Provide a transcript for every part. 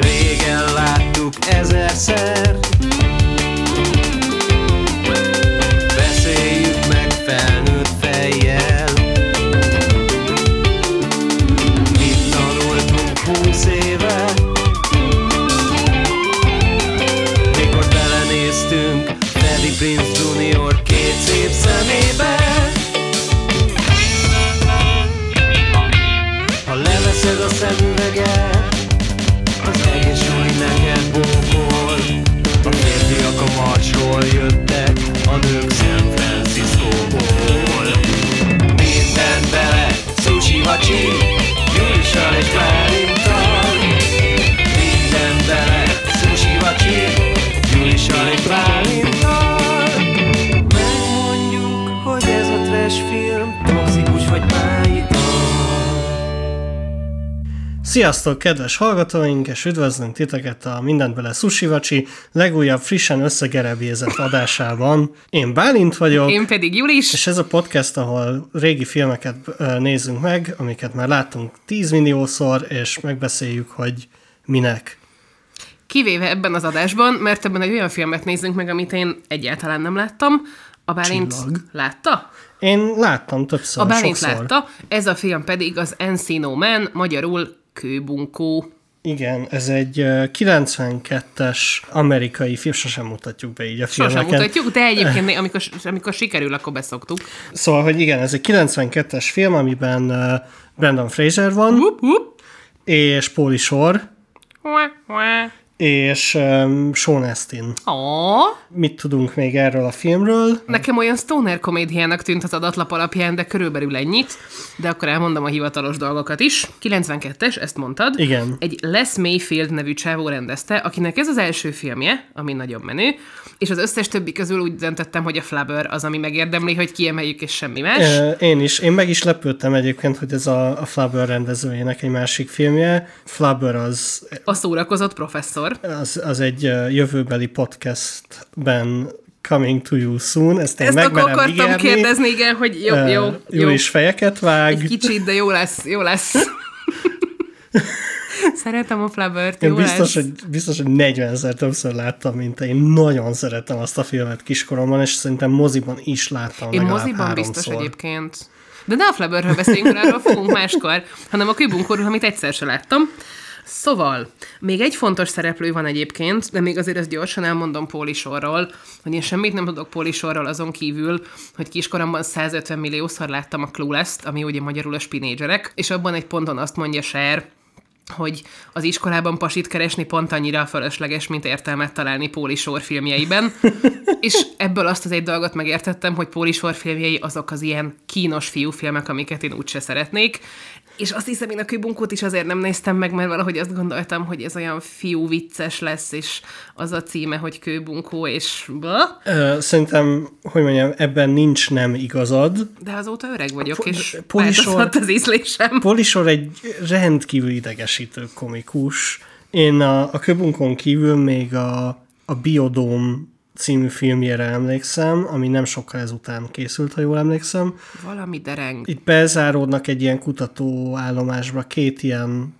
Régen láttuk ezerszer Sziasztok, kedves hallgatóink, és üdvözlünk titeket a Mindent Bele Sushi Vacsi legújabb frissen összegerebjézett adásában. Én Bálint vagyok, Én pedig Julis. és ez a podcast, ahol régi filmeket ö, nézzünk meg, amiket már láttunk 10 milliószor, és megbeszéljük, hogy minek. Kivéve ebben az adásban, mert ebben egy olyan filmet nézzünk meg, amit én egyáltalán nem láttam. A Bálint Csillag. látta? Én láttam többször, A Bálint sokszor. látta. Ez a film pedig az Encino Man, magyarul Kőbunkó. Igen, ez egy ö, 92-es amerikai film, sosem mutatjuk be így a Sosem filmeket. mutatjuk, de egyébként amikor, amikor sikerül, akkor beszoktuk. Szóval, hogy igen, ez egy 92-es film, amiben Brandon Fraser van, Hup, hup. és Pauly Shore, Hua, hua. És um, Sean Astin. Ó, Mit tudunk még erről a filmről? Nekem olyan stoner komédiának tűnt az adatlap alapján, de körülbelül ennyit. De akkor elmondom a hivatalos dolgokat is. 92-es, ezt mondtad. Igen. Egy Les Mayfield nevű csávó rendezte, akinek ez az első filmje, ami nagyon menő, és az összes többi közül úgy döntöttem, hogy a Flubber az, ami megérdemli, hogy kiemeljük, és semmi más. Én is. Én meg is lepődtem egyébként, hogy ez a, a Flubber rendezőjének egy másik filmje. Flubber az, A szórakozott professzor. az, az egy jövőbeli podcastben Coming to you soon. Ezt én Ezt megmerem akartam ígérni. kérdezni, igen, hogy jó, jó, jó. Jó is fejeket vág. Egy kicsit, de jó lesz, jó lesz. Szeretem a Flubbert, Én biztos, lesz. hogy, biztos, hogy 40-szer többször láttam, mint. Én nagyon szeretem azt a filmet kiskoromban, és szerintem moziban is láttam Én moziban háromszor. biztos egyébként. De ne a Flubberről beszéljünk, mert arról fogunk máskor, hanem a kübunkorról, amit egyszer se láttam. Szóval, még egy fontos szereplő van egyébként, de még azért ezt gyorsan elmondom Póli sorról, hogy én semmit nem tudok Póli sorról azon kívül, hogy kiskoromban 150 milliószor láttam a Clueless-t, ami ugye magyarul a spinédzserek, és abban egy ponton azt mondja Cher, hogy az iskolában pasit keresni pont annyira fölösleges, mint értelmet találni Póli Sor filmjeiben. és ebből azt az egy dolgot megértettem, hogy Póli Sor filmjei azok az ilyen kínos fiúfilmek, amiket én úgyse szeretnék. És azt hiszem, én a Kübunkót is azért nem néztem meg, mert valahogy azt gondoltam, hogy ez olyan fiú vicces lesz, és az a címe, hogy Kőbunkó, és bla. Ö, Szerintem, hogy mondjam, ebben nincs nem igazad. De azóta öreg vagyok, Po- és Póli Sor- változott az ízlésem. Polisor egy rendkívül idegesítő komikus. Én a, a köbunkon kívül még a, a Biodóm című filmjére emlékszem, ami nem sokkal ezután készült, ha jól emlékszem. Valami dereng. Itt bezáródnak egy ilyen kutatóállomásba két ilyen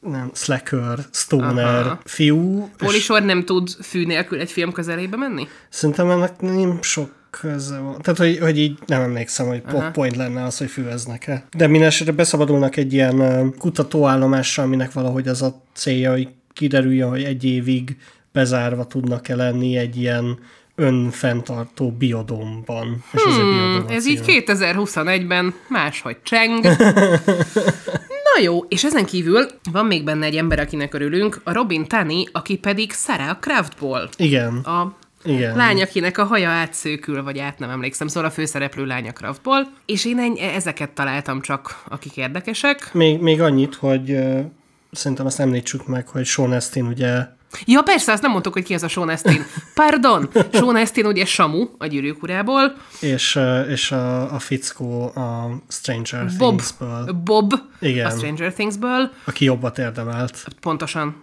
nem, slacker, stoner Aha. fiú. és Pólisor nem tud fű nélkül egy film közelébe menni? Szerintem ennek nem sok köze van. Tehát, hogy, hogy így nem emlékszem, hogy plot point lenne az, hogy füveznek-e. De minden esetre beszabadulnak egy ilyen kutatóállomásra, aminek valahogy az a célja, hogy kiderüljön, hogy egy évig bezárva tudnak-e lenni egy ilyen önfenntartó biodómban. És ez a biodóm a Ez így 2021-ben máshogy cseng. Na jó, és ezen kívül van még benne egy ember, akinek örülünk, a Robin Tunney, aki pedig Sarah Craftból. Igen. A Igen. lány, akinek a haja átszőkül, vagy át nem emlékszem, szóval a főszereplő lánya Craftból. És én ennyi, ezeket találtam csak, akik érdekesek. Még, még annyit, hogy ö, szerintem azt említsük meg, hogy Sean Astin ugye Ja, persze, azt nem mondtuk, hogy ki az a Sean Astin. Pardon, Sean Astin ugye Samu a gyűrűk urából, és, ö, és a, a fickó a Stranger Bob, Things-ből, Bob Igen. a Stranger Things-ből, aki jobbat érdemelt. Pontosan.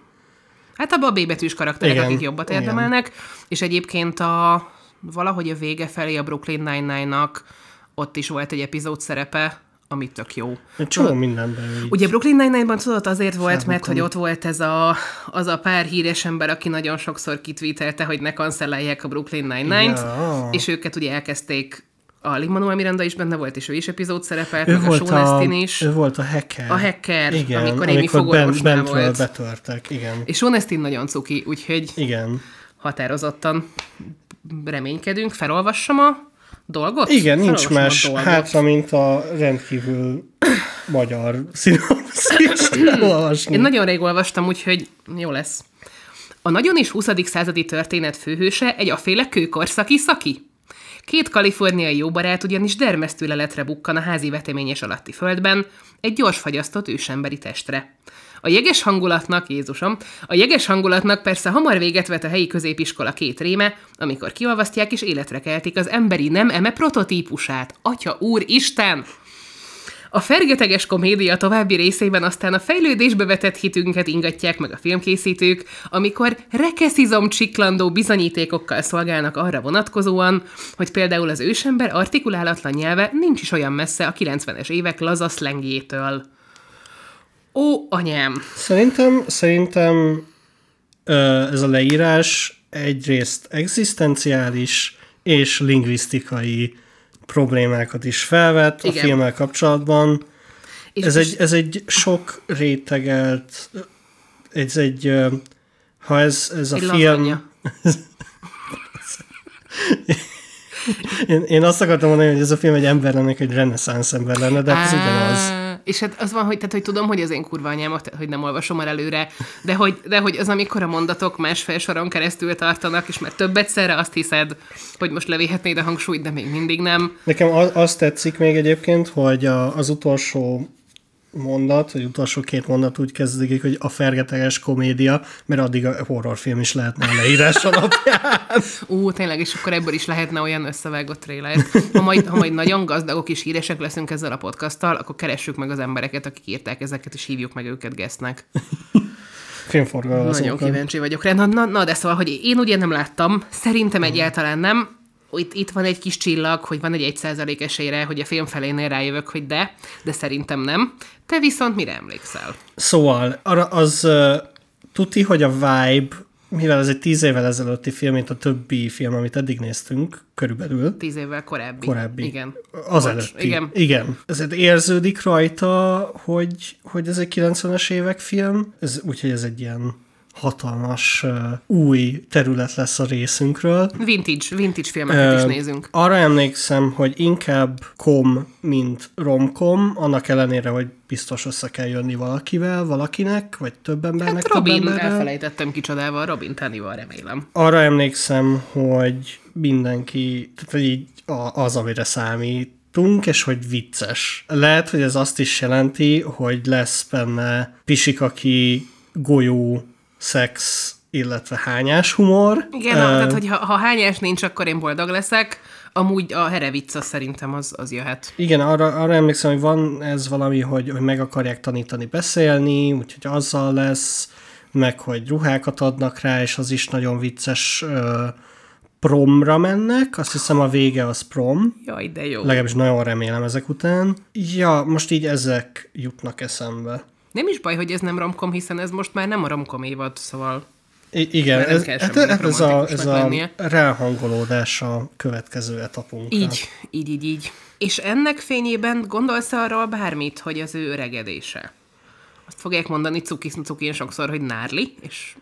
Hát abban a betűs karakterek, Igen, akik jobbat igen. érdemelnek, és egyébként a valahogy a vége felé a Brooklyn Nine-Nine-nak ott is volt egy epizód szerepe, ami tök jó. Egy csomó mindenben így. Ugye Brooklyn Nine-Nine-ban tudod azért volt, mert Felbukkan. hogy ott volt ez a, az a pár híres ember, aki nagyon sokszor kitvítelte, hogy ne kancellálják a Brooklyn Nine-Nine-t, Ja. és őket ugye elkezdték a Lin-Manuel Miranda is benne volt, és ő is epizód szerepelt, ő meg a volt, Sean a, Astin is. ő volt a hacker. A hacker, igen, amikor Amy amikor fogorvosnál bentről volt. betörtek. Igen. És Sean Astin nagyon cuki, úgyhogy Igen. határozottan reménykedünk. Felolvassam a dolgot? Igen, nincs más dolgot. hátra, mint a rendkívül magyar szinopszist elolvasni. Én nagyon rég olvastam, úgyhogy jó lesz. A nagyon is 20. századi történet főhőse egy aféle kőkorszaki szaki. Két kaliforniai jóbarát ugyanis dermesztő leletre bukkan a házi veteményes alatti földben, egy gyors fagyasztott ősemberi testre. A jeges hangulatnak, Jézusom, a jeges hangulatnak persze hamar véget vet a helyi középiskola két réme, amikor kiolvasztják és életre keltik az emberi nem eme prototípusát. Atya úr Isten! A fergeteges komédia további részében aztán a fejlődésbe vetett hitünket ingatják meg a filmkészítők, amikor rekeszizom csiklandó bizonyítékokkal szolgálnak arra vonatkozóan, hogy például az ősember artikulálatlan nyelve nincs is olyan messze a 90-es évek laza szlengjétől. Ó, anyám! Szerintem, szerintem ez a leírás egyrészt egzisztenciális és lingvisztikai problémákat is felvet a Igen. filmmel kapcsolatban. És Ez és- egy, ez egy sok rétegelt, ez egy, ha ez, ez a Egy film... Én, én azt akartam mondani, hogy ez a film egy ember lenne, egy reneszánsz ember lenne, de hát ez ugyanaz. És hát az van, hogy, tehát, hogy tudom, hogy az én kurva anyámat, hogy nem olvasom már előre, de hogy, de hogy az, amikor a mondatok másfél soron keresztül tartanak, és már több egyszerre azt hiszed, hogy most levihetnéd a hangsúlyt, de még mindig nem. Nekem az, azt tetszik még egyébként, hogy az utolsó mondat, vagy utolsó két mondat úgy kezdődik, hogy a fergeteges komédia, mert addig a horrorfilm is lehetne a leírás alapján. Ú, tényleg, és akkor ebből is lehetne olyan összevágott trailer. Ha majd, ha majd nagyon gazdagok és híresek leszünk ezzel a podcasttal, akkor keressük meg az embereket, akik írták ezeket, és hívjuk meg őket gesztnek. Filmforgalom Nagyon kíváncsi vagyok rá. Na, na, na, de szóval, hogy én ugye nem láttam, szerintem egyáltalán nem. Itt, itt van egy kis csillag, hogy van egy 1 százalék esélyre, hogy a film felénél rájövök, hogy de, de szerintem nem. Te viszont mire emlékszel? Szóval az uh, tuti, hogy a vibe, mivel ez egy tíz évvel ezelőtti film, mint a többi film, amit eddig néztünk, körülbelül, Tíz évvel korábbi. korábbi. Igen. Az Bocs, előtti. Igen. Igen. Ezért érződik rajta, hogy, hogy ez egy 90-es évek film, ez, úgyhogy ez egy ilyen hatalmas új terület lesz a részünkről. Vintage, vintage filmeket is nézünk. Arra emlékszem, hogy inkább kom, mint romkom, annak ellenére, hogy biztos össze kell jönni valakivel, valakinek, vagy több embernek, Hát több Robin, emberrel. elfelejtettem kicsodával, Robin Tanival remélem. Arra emlékszem, hogy mindenki, tehát hogy így az, amire számítunk, és hogy vicces. Lehet, hogy ez azt is jelenti, hogy lesz benne pisikaki, golyó, szex, illetve hányás humor. Igen, uh, tehát hogy ha, ha hányás nincs, akkor én boldog leszek. Amúgy a herevicca szerintem az, az jöhet. Igen, arra, arra emlékszem, hogy van ez valami, hogy, hogy meg akarják tanítani beszélni, úgyhogy azzal lesz, meg hogy ruhákat adnak rá, és az is nagyon vicces ö, promra mennek. Azt hiszem a vége az prom. Jaj, de jó. Legalábbis nagyon remélem ezek után. Ja, most így ezek jutnak eszembe. Nem is baj, hogy ez nem romkom, hiszen ez most már nem a romkom évad, szóval... I- igen, nem ez, hát, hát ez, a, ez a ráhangolódás a következő etapunkra. Így, így, így, így. És ennek fényében gondolsz arról bármit, hogy az ő öregedése? Azt fogják mondani cuki cukin sokszor, hogy nárli, és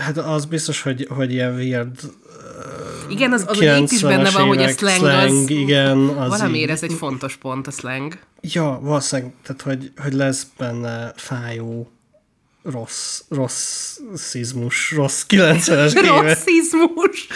Hát az biztos, hogy, hogy ilyen weird igen, az, az itt is benne 90-es van, hogy a slang, slang, az... igen, az Valamiért így- ez egy fontos pont, a slang. Ja, valószínűleg, tehát hogy, hogy lesz benne fájó rossz, rossz szizmus, rossz 90-es éve. Rasszizmus!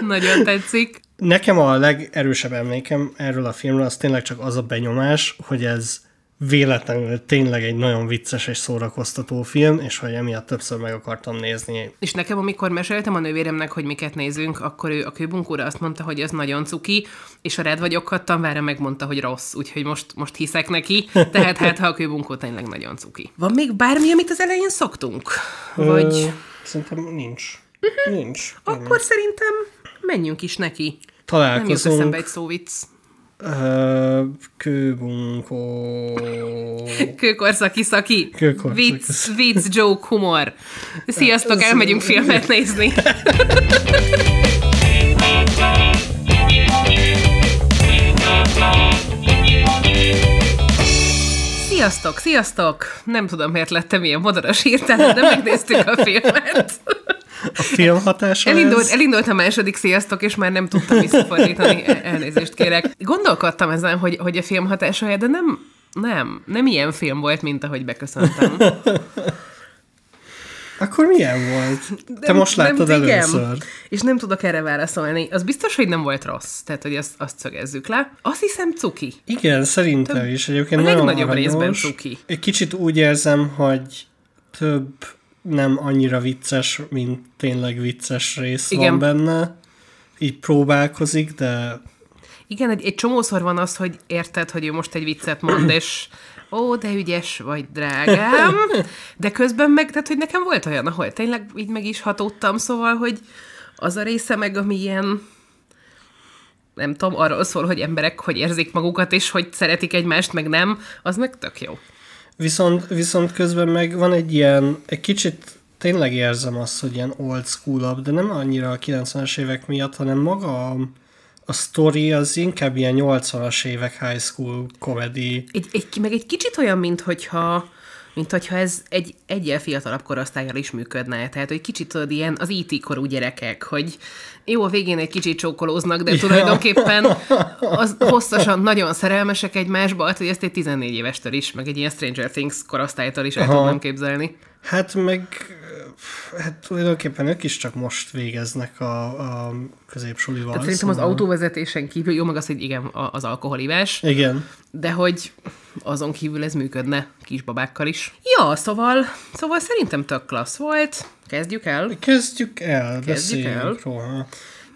Nagyon tetszik. Nekem a legerősebb emlékem erről a filmről az tényleg csak az a benyomás, hogy ez véletlenül tényleg egy nagyon vicces és szórakoztató film, és hogy emiatt többször meg akartam nézni. És nekem, amikor meséltem a nővéremnek, hogy miket nézünk, akkor ő a kőbunkóra azt mondta, hogy ez nagyon cuki, és a rád vagyok tanvára megmondta, hogy rossz, úgyhogy most, most hiszek neki, tehát hát, ha a kőbunkó tényleg nagyon cuki. Van még bármi, amit az elején szoktunk? Vagy Ö, szerintem nincs. Nincs. akkor szerintem menjünk is neki. Nem jut Találkozunk. eszembe egy szóvic. Ö, kőbunkó... Kőkorszaki szaki. Kőkorszaki Vicc, vicc, joke, humor. Sziasztok, elmegyünk filmet nézni. Sziasztok, sziasztok! Nem tudom, miért lettem ilyen modoros hirtelen, de megnéztük a filmet. A film hatása Elindult, ez? elindult a második sziasztok, és már nem tudtam visszafordítani. El- Elnézést kérek. Gondolkodtam ezen, hogy, hogy a film hatása, de nem, nem, nem ilyen film volt, mint ahogy beköszöntem. Akkor milyen volt? Te Nem- most láttad nem, igen. először. És nem tudok erre válaszolni. Az biztos, hogy nem volt rossz. Tehát, hogy azt, azt szögezzük le. Azt hiszem cuki. Igen, szerintem is. Egyébként a nagyon legnagyobb aranyos. részben cuki. Egy kicsit úgy érzem, hogy több nem annyira vicces, mint tényleg vicces rész Igen. van benne. Így próbálkozik, de Igen, egy, egy csomószor van az, hogy érted, hogy ő most egy viccet mond, és ó, de ügyes vagy, drágám. De közben meg, tehát, hogy nekem volt olyan, ahol tényleg így meg is hatódtam, szóval, hogy az a része meg, ami ilyen nem tudom, arról szól, hogy emberek hogy érzik magukat, és hogy szeretik egymást, meg nem, az meg tök jó. Viszont, viszont közben meg van egy ilyen, egy kicsit tényleg érzem azt, hogy ilyen old school de nem annyira a 90-es évek miatt, hanem maga a, a story az inkább ilyen 80-as évek high school comedy. Egy, egy, meg egy kicsit olyan, mint hogyha, mint hogyha ez egy egyel fiatalabb korosztályjal is működne. Tehát, hogy kicsit tudod, ilyen az IT korú gyerekek, hogy jó, a végén egy kicsit csókolóznak, de Ja. tulajdonképpen az hosszasan nagyon szerelmesek egymásba, hát, hogy ezt egy 14 évestől is, meg egy ilyen Stranger Things korosztálytól is el Aha. tudnám képzelni. Hát meg hát tulajdonképpen ők is csak most végeznek a, a középsulival. Tehát szerintem az szóval- autóvezetésen kívül, jó, meg az, hogy igen, az alkoholivás, Igen. de hogy azon kívül ez működne kisbabákkal is. Ja, szóval, szóval szerintem tök klassz volt. Kezdjük el. Kezdjük el, Kezdjük el. róla.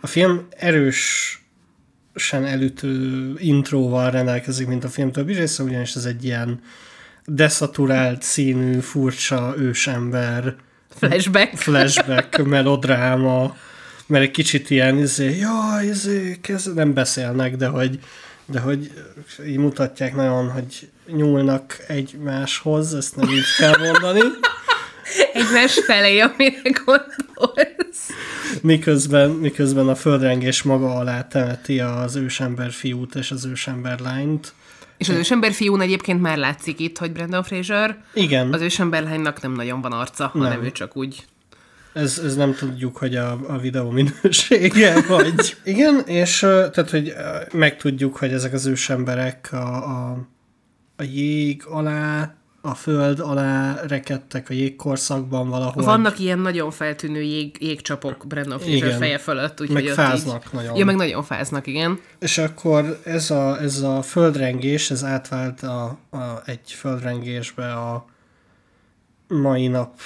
A film erősen elütő intróval rendelkezik, mint a film többi része, ugyanis ez egy ilyen deszaturált színű, furcsa ősember Flashback. flashback, melodráma, mert egy kicsit ilyen, izé, jaj, izé, kezd, nem beszélnek, de hogy, de hogy így mutatják nagyon, hogy nyúlnak egymáshoz, ezt nem így kell mondani, Egymás felé, amire gondolsz. miközben, miközben a földrengés maga alá temeti az ősember fiút és az ősember lányt. És az ősember fiún egyébként már látszik itt, hogy Brandon Fraser. Igen, Az ősember lánynak nem nagyon van arca, Nem. hanem ő csak úgy ez, ez nem tudjuk, hogy a, a videó minősége, vagy... Igen, és tehát, hogy megtudjuk, hogy ezek az ősemberek a, a, a jég alá, a föld alá rekedtek a jégkorszakban valahol. Vannak ilyen nagyon feltűnő jég, jégcsapok Brandon Fraser Igen. feje fölött. Úgyhogy Meg ott fáznak így... nagyon. Ja, meg nagyon fáznak, igen. És akkor ez a, ez a földrengés, ez átvált a, a, egy földrengésbe a mai nap,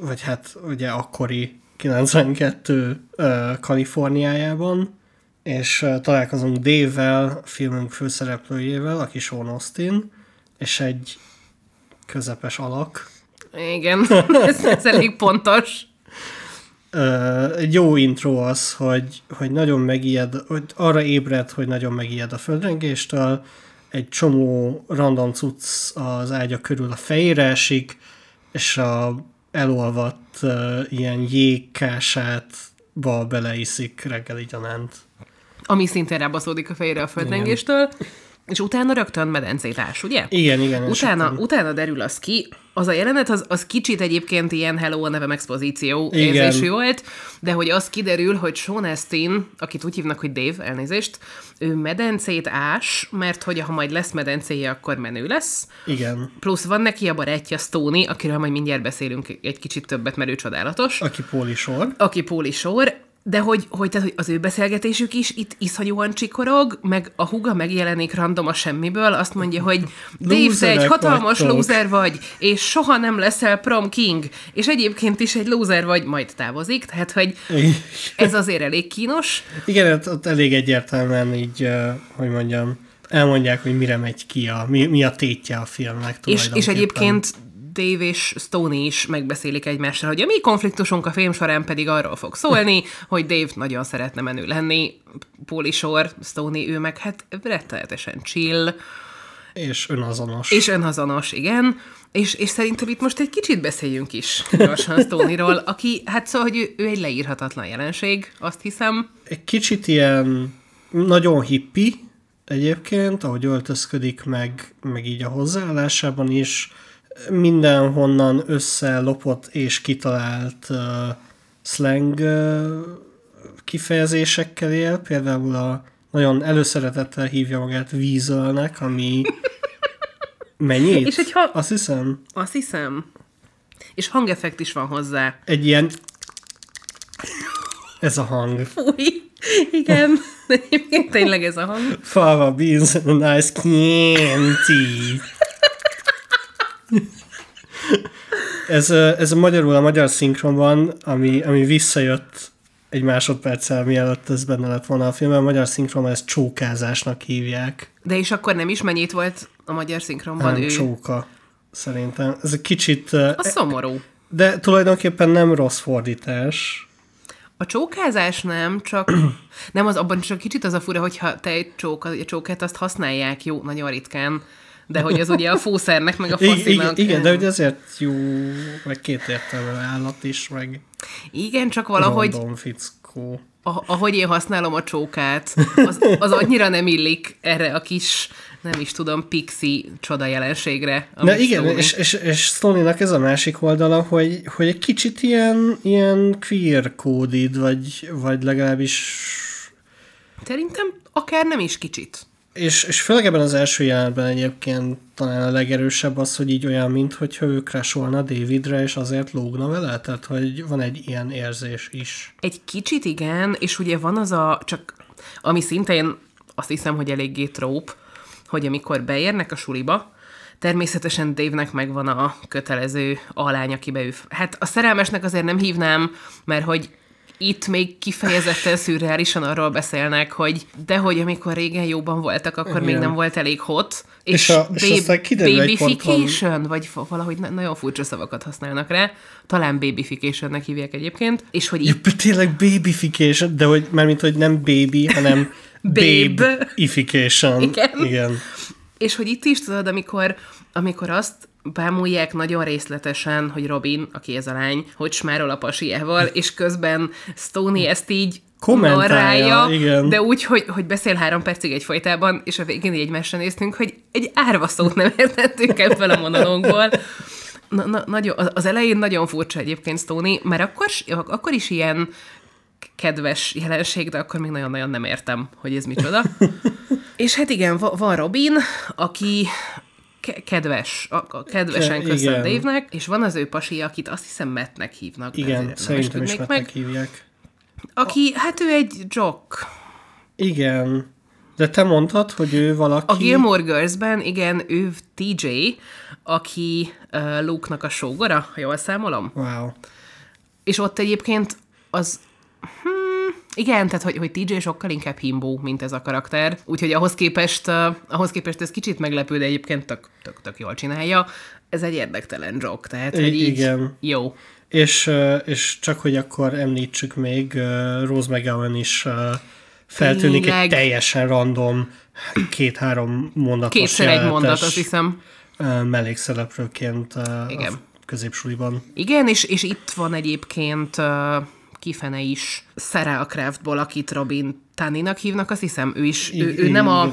vagy hát ugye akkori 92 uh, Kaliforniájában, és uh, találkozunk Dave-vel, a filmünk főszereplőjével, aki Sean Austin, és egy közepes alak. Igen, ez, ez elég pontos. Egy jó intro az, hogy, hogy nagyon megijed, hogy arra ébred, hogy nagyon megijed a földrengéstől, egy csomó random cucc az ágya körül a fejére esik, és a elolvadt uh, ilyen jégkását ba beleiszik reggeli gyanánt. Ami szintén rábaszódik a fejére a földrengéstől. És utána rögtön medencét ás, ugye? Igen, igen. Utána, utána derül az ki, az a jelenet, az, az kicsit egyébként ilyen Hello, a nevem expozíció Igen. érzésű volt, de hogy az kiderül, hogy Sean Astin, akit úgy hívnak, hogy Dave, elnézést, ő medencét ás, mert hogy ha majd lesz medencéje, akkor menő lesz. Igen. Plusz van neki a barátja Stoney, akiről majd mindjárt beszélünk egy kicsit többet, mert ő csodálatos Aki Póli sor. aki Póli sor, de hogy, hogy, tehát, hogy az ő beszélgetésük is itt iszonyúan csikorog, meg a huga megjelenik random a semmiből, azt mondja, hogy Dave, te egy hatalmas vagytok. loser vagy, és soha nem leszel prom king, és egyébként is egy loser vagy, majd távozik, tehát, hogy ez azért elég kínos. Igen, ott, ott elég egyértelműen így, hogy mondjam, elmondják, hogy mire megy ki, a, mi, mi a tétje a filmnek És, és egyébként Dave és Stone is megbeszélik egymással, hogy a mi konfliktusunk a film során pedig arról fog szólni, hogy Dave nagyon szeretne menő lenni, Shore, Stone ő meg hát rettenetesen chill, És önazonos. és önazonos, igen. És, és szerintem itt most egy kicsit beszéljünk is gyorsan Stoneyról, aki, hát szóval, hogy ő, ő egy leírhatatlan jelenség, azt hiszem. Egy kicsit ilyen nagyon hippi egyébként, ahogy öltözködik, meg, meg így a hozzáállásában is. Mindenhonnan összelopott és kitalált uh, slang uh, kifejezésekkel él. Például a nagyon előszeretettel hívja magát Weaselnek, ami mennyit? És egy ha- Azt hiszem, Azt hiszem. És hangeffekt is van hozzá. egy ilyen ez a hang. Fúj, igen. Egyébként tényleg ez a hang. Fava beans and nice Chianti. Ez, ez a magyarul a magyar szinkronban, ami, ami visszajött egy másodperccel, mielőtt ez benne lett volna a filmben, a magyar szinkronban ezt csókázásnak hívják. De és akkor nem is mennyit volt a magyar szinkronban Nem ő. csóka, szerintem. Ez egy kicsit... A szomorú. De tulajdonképpen nem rossz fordítás. A csókázás nem, csak nem az abban csak kicsit az a fura, hogyha te egy csók, a csókát azt használják jó, nagyon ritkán, de hogy az ugye a fószernek, meg a faszinak. igen, igen, de hogy ezért jó, meg két értelmű állat is, meg Igen, csak valahogy random fickó. ahogy én használom a csókát, az, az annyira nem illik erre a kis, nem is tudom, pixi csoda jelenségre. Na igen, Stoney- és, és, és Stony-nak ez a másik oldala, hogy, hogy egy kicsit ilyen, ilyen queer kódid, vagy, vagy legalábbis Szerintem akár nem is kicsit. És, és főleg ebben az első jelenetben egyébként talán a legerősebb az, hogy így olyan, mint hogyha ő crasholna Davidre, és azért lógna vele, tehát hogy van egy ilyen érzés is. Egy kicsit igen, és ugye van az a, csak ami szintén azt hiszem, hogy eléggé tróp, hogy amikor beérnek a suliba, természetesen Dave-nek megvan a kötelező alány, akibe ő... Hát a szerelmesnek azért nem hívnám, mert hogy itt még kifejezetten szürreálisan arról beszélnek, hogy dehogy amikor régen jóban voltak, akkor még Igen. nem volt elég hot. És a- és aztán kiderül egy ponton- babyfication, vagy valahogy na- nagyon furcsa szavakat használnak rá. Talán babyficationnek hívják egyébként. És hogy Ja, itt tényleg babyfication, de hogy, mármint, hogy nem baby, hanem Babe. Igen. Igen. És hogy itt is tudod, amikor, amikor azt bámulják nagyon részletesen, hogy Robin, aki ez a lány, hogy smárol a pasiával, és közben Stoney ezt így Kommentálja, igen. de úgy, hogy, hogy beszél három percig egyfolytában, és a végén egymásra néztünk, hogy egy árva szót nem értettünk ebből a monológból. Na, na, nagyon, az- elején nagyon furcsa egyébként Stoney, mert akkor, akkor is ilyen kedves jelenség, de akkor még nagyon-nagyon nem értem, hogy ez micsoda. És hát igen, va- van Robin, aki ke- kedves, a, a kedvesen Ke- köszön. Dave-nek, és van az ő pasi, akit azt hiszem Mattnek hívnak. de Igen, nem szerintem is esküdnék meg. hívják. Aki, hát ő egy jock. Igen. De te mondtad, hogy ő valaki... A Gilmore Girls-ben, igen, ő TJ, aki uh, Luke-nak a sógora, ha jól számolom. Wow. És ott egyébként az... Hmm, igen, tehát hogy, hogy TJ sokkal inkább himbó, mint ez a karakter. Úgyhogy ahhoz képest, uh, ahhoz képest ez kicsit meglepő, de egyébként tök, tök, tök jól csinálja. Ez egy érdektelen joke, tehát hogy így igen. jó. És, és csak hogy akkor említsük még, Rose McGowan is feltűnik Tényleg. egy teljesen random két-három mondatos Kétszer egy mondat, azt hiszem. mellékszereplőként Igen. a középsuliban. Igen, és, és itt van egyébként kifene is Sarah Craftból, akit Robin Tanninak hívnak, azt hiszem, ő is, ő, ő nem a